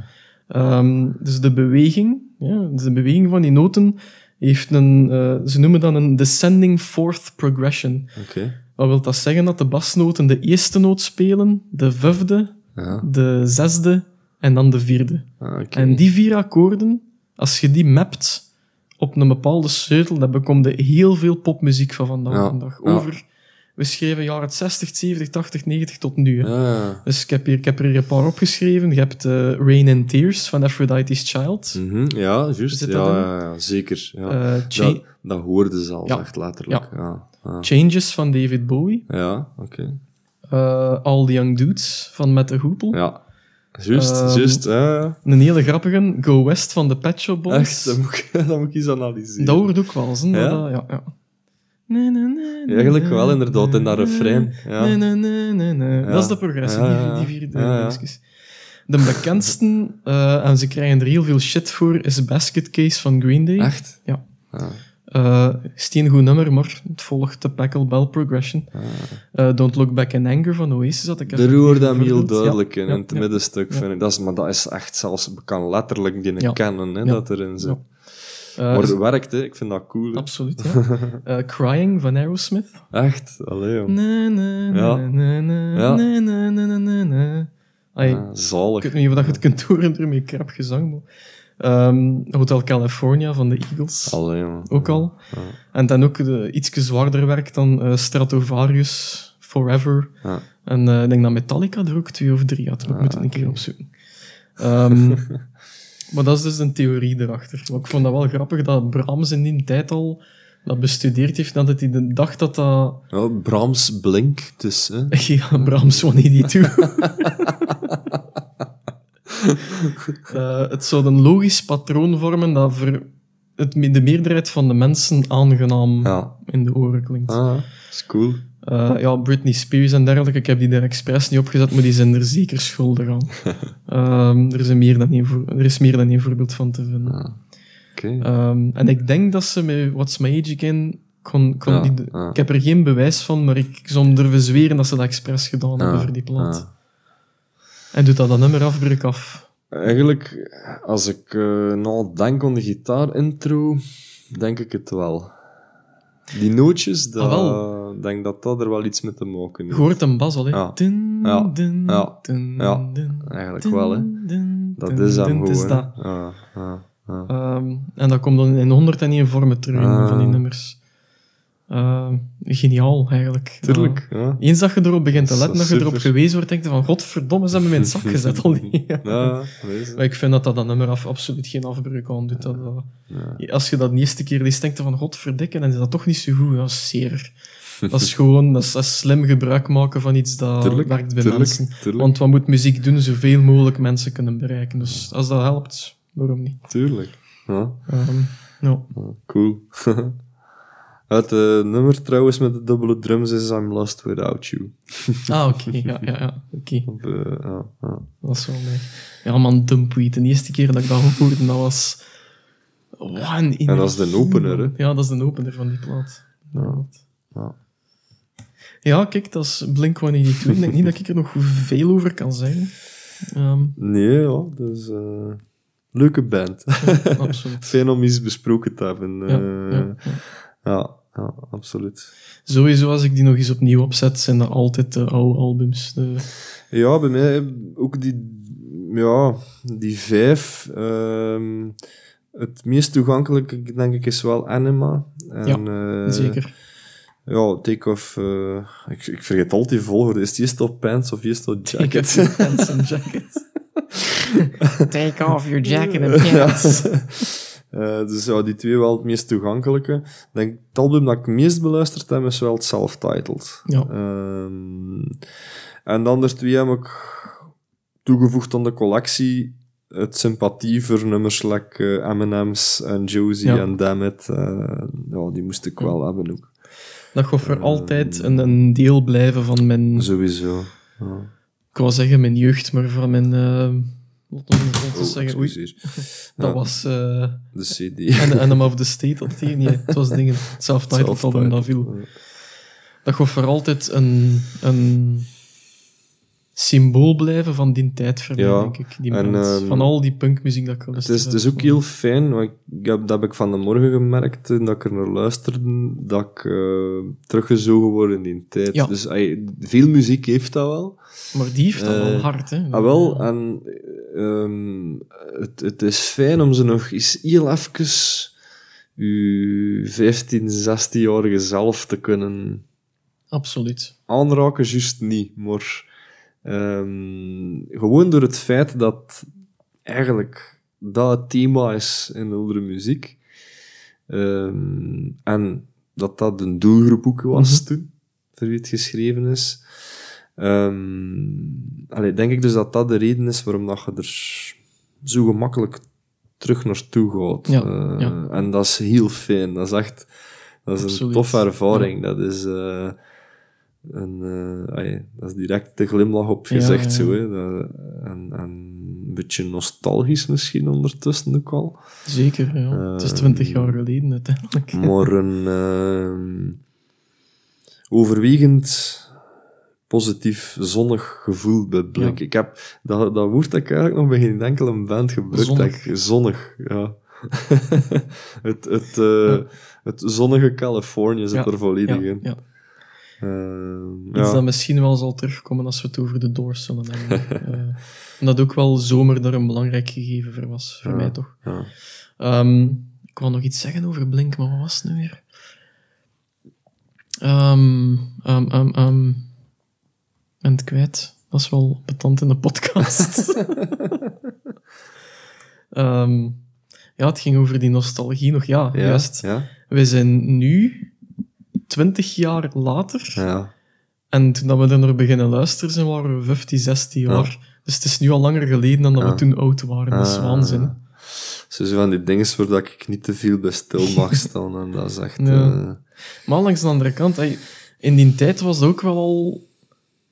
Ehm, dus de beweging, ja, dus de beweging van die noten heeft een, eh, ze noemen dat een descending fourth progression. Oké. Wat wil dat zeggen? Dat de basnoten de eerste noot spelen, de vijfde, de zesde en dan de vierde. Ah. En die vier akkoorden, als je die mapt op een bepaalde sleutel, dan bekom je heel veel popmuziek van vandaag Ja, de dag. ja. Over We schreven jaren 60, 70, 80, 90 tot nu. Ah, Dus ik heb, hier, ik heb er een paar opgeschreven. Je hebt eh, Rain and Tears van Aphrodite's Child. mhm, ja, juist. Ja, ja, ja, zeker. Ja. Eh, dat, dat hoorde ze al, Ja. echt letterlijk. Ja, ja. Changes van David Bowie. Ja, oké. Eh, All the Young Dudes van Matt de Hoepel. Ja. Juist, Ehm, juist. Een hele grappige, Go West van de Pet Shop Boys. Echt, dat moet, ik, dat moet ik eens analyseren. Dat hoort ook wel eens, hè, Ja? dat- ja, ja. Nee, nee, nee, Eigenlijk wel, inderdaad, in dat refrein. Ja. Nee, nee, nee, nee, nee. Ja. Dat is de progressie, die, die vier dingetjes. De bekendste, eh, en ze krijgen er heel veel shit voor, is Basket Case van Green Day. Echt? Ja. Ah, Eh Steen goed nummer, maar het volgt de Packle Bell Progression. ah. Eh, Don't Look Back in Anger van Oasis had ik Er effectief hoorde hem heel duidelijk Ja, in, ja, in het middenstuk. Vind ik. Dat is, maar dat is echt zelfs, kan letterlijk die Ja. kennen, hè, dat erin zit. Eh, Maar het werkt, hè. ik vind dat cool. hè. Absoluut, ja. Crying van Aerosmith. Echt, allee, joh. Na, na, na, Ja. na, na, na, na, na, Ah, zalig. Ik weet niet of dat je het kunt horen door mijn krap gezang. Maar. Ehm, Hotel California van de Eagles. Ook al. Ja. En dan ook de, iets zwaarder werk dan eh, Stratovarius, Forever. Ja. En eh, ik denk dat Metallica er ook twee of drie had. Maar ik moet het een keer opzoeken. Ehm, maar dat is dus een theorie erachter. Maar ik vond dat wel grappig dat Brahms in die tijd al dat bestudeerd heeft. Dat hij de dacht dat dat... Ja, Brahms Blink, dus. Hè. Ja, Brahms 182. Eh, het zou een logisch patroon vormen dat voor het, de meerderheid van de mensen aangenaam Ja. in de oren klinkt. Ah, is cool. Eh, ja, Britney Spears en dergelijke, ik heb die er expres niet opgezet, maar die zijn er zeker schuldig aan. Ehm, er, is meer dan één voor, er is meer dan één voorbeeld van te vinden. Ah, Oké. Ehm, en ik denk dat ze met What's My Age Again... Kon, kon Ja, die- ja. Ik heb er geen bewijs van, maar ik zou durven zweren dat ze dat expres gedaan hebben Ah, voor die plaat. En doet dat dan nummer afbreuk af. Eigenlijk, als ik eh nou denk aan de gitaar-intro, denk ik het wel. Die nootjes, dat, Ah, denk dat dat er wel iets mee te maken Je heeft. hoort een bas al, hè. Ja. Dun, Ja. dun, Ja. dun, Ja. Eigenlijk wel, hè. Dat is dun. gewoon. Is dat. Ja, ja, ja. En dat komt dan in 101 vormen terug, Ah. van die nummers. Ehm, geniaal, eigenlijk. Tuurlijk, ja. Ja. Eens dat je erop begint te letten, dat je erop gewezen wordt, denk je van, godverdomme, ze hebben me in het zak gezet al die Ja. Maar ik vind dat dat dat nummer af, absoluut geen afbreuk aan doet. Dat, Ja. Als je dat de eerste keer leest, denkt je van, godverdikke, dan is dat toch niet zo goed. Dat is zeer. Dat is gewoon, dat is, dat is slim gebruik maken van iets dat Tuurlijk, werkt bij tuurlijk, mensen. tuurlijk. Want wat moet muziek doen? Zoveel mogelijk mensen kunnen bereiken. Dus als dat helpt, waarom niet? Tuurlijk. Ja, Ehm, cool. Het eh, nummer trouwens met de dubbele drums is I'm Lost Without You. Ah, oké. Ja, ja, ja. Oké. Eh, ja, ja. Dat is wel mee. Ja, man, Dumpweed. De eerste keer dat ik dat hoorde, dat was... Een En dat is de opener, hè? Ja, dat is de opener van die plaat. Ja. Ja. Ja, kijk, dat is Blink-182. Ik denk niet dat ik er nog veel over kan zeggen. Ehm, Nee, ja, dus... leuke band. absoluut. Fijn om iets besproken te hebben. Ja, ja, ja. ja, ja, absoluut. Sowieso, als ik die nog eens opnieuw opzet, zijn dat altijd de oude albums. De... Ja, bij mij ook die, ja, die vijf. ehm, het meest toegankelijke, denk ik, is wel Anima. En, eh, Zeker. Ja, Take Off. eh, ik, ik vergeet altijd die volgorde. Is het eerst op pants of eerst op Take jacket? off your pants and jacket. Take off your jacket and pants. Eh, dus ja, die twee wel het meest toegankelijke. Ik denk, het album dat ik het meest beluisterd heb, is wel het self-titled. Ja. Ehm, en de andere twee heb ik toegevoegd aan de collectie. Het sympathie voor nummers like eh, M&M's en Josie Ja. en Dammit. eh ja, die moest ik wel hebben ook. Dat gaat voor altijd een, een deel blijven van mijn, Sowieso. Ja. ik wou zeggen mijn jeugd, maar van mijn, laten we Oh, zeggen, oei, dat Ja, was uh, De CD. An- Animal of the State, dat die, nee, het was dingen, self-titled album, dat viel. Dat gaat voor altijd een, een symbool blijven van die tijd voor mij, Ja, denk ik. Die en, ehm, van al die punkmuziek dat ik Het is, het is ook heel fijn, want ik heb, dat heb ik van de morgen gemerkt, dat ik er naar luisterde, dat ik uh, teruggezogen word in die tijd. Ja. Dus veel muziek heeft dat wel. Maar die heeft dat Eh, wel hard, hè. Ah, wel, en um, het, het is fijn om ze nog eens heel even uw 15, 16-jarige zelf te kunnen Absoluut. aanraken, juist niet. Maar ehm, gewoon door het feit dat eigenlijk dat het thema is in oudere muziek. Ehm, en dat dat een doelgroep ook was Mhm. toen, voor wie het geschreven is. Allee, denk ik dus dat dat de reden is waarom dat je er zo gemakkelijk terug naartoe gaat. Ja, Eh, ja. En dat is heel fijn. Dat is echt dat is een toffe ervaring. Dat is... eh, een, eh, dat is direct de glimlach op Ja, gezicht, ja. zo. Hè. Dat, en, en een beetje nostalgisch misschien ondertussen ook al. Zeker, ja. het is Ehm, twintig jaar geleden uiteindelijk. Maar een ehm, overwegend positief, zonnig gevoel bij Blink. Ja. Ik heb dat, dat woord dat ik eigenlijk nog bij geen enkele band gebruikt. Zonnig. heb. Zonnig, ja. het, het, eh, het zonnige Californië zit er volledig in. Ehm, Iets ja. dat misschien wel zal terugkomen als we het over de Doors zullen hebben. Eh, omdat ook wel zomer daar een belangrijk gegeven voor was, voor mij toch. ja. Ehm, ik wou nog iets zeggen over Blink, maar wat was het nu weer? Ehm. ben het kwijt. Dat is wel betant in de podcast. Ja, het ging over die nostalgie nog. Ja, Ja, juist. Ja, We zijn nu, twintig jaar later, ja. en toen dat we er naar beginnen luisteren zijn, waren we 15, 16 jaar. Dus het is nu al langer geleden dan dat Ja. we toen oud waren. Dat is Ah. waanzin. Zo van die dingen waar ik niet te veel bij stil mag staan. En dat is echt... Eh, Maar langs de andere kant, in die tijd was het ook wel al...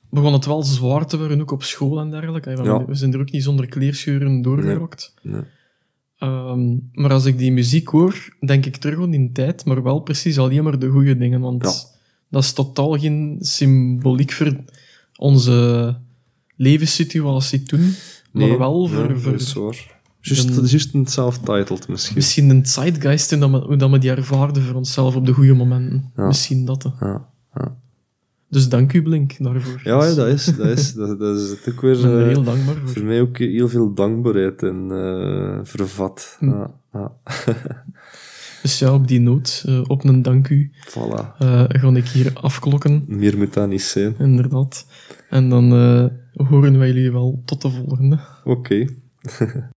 Begon het wel zwaar te worden, ook op school en dergelijke. We- zijn er ook niet zonder kleerscheuren doorgerokt. nee. Ehm, maar als ik die muziek hoor, denk ik terug aan die tijd, maar wel precies alleen maar de goede dingen. Want Ja. dat is totaal geen symboliek voor onze levenssituatie toen, maar Nee, wel voor, ja, voor is. Juist, een- self-titled misschien. misschien een zeitgeist in dat we, hoe dat we die ervaarden voor onszelf op de goede momenten. Ja. Misschien dat. ja. Dus dank u, Blink, daarvoor. ja, ja, dat is, dat is, dat, dat is het ook weer... Ik ben er eh, heel dankbaar voor. voor mij ook heel veel dankbaarheid in eh, vervat. Hm. Ja, ja. Dus ja, op die noot, eh, op een dank u, Voilà. eh, ga ik hier afklokken. Meer moet dat niet zijn. Inderdaad. En dan horen wij jullie wel tot de volgende. Oké.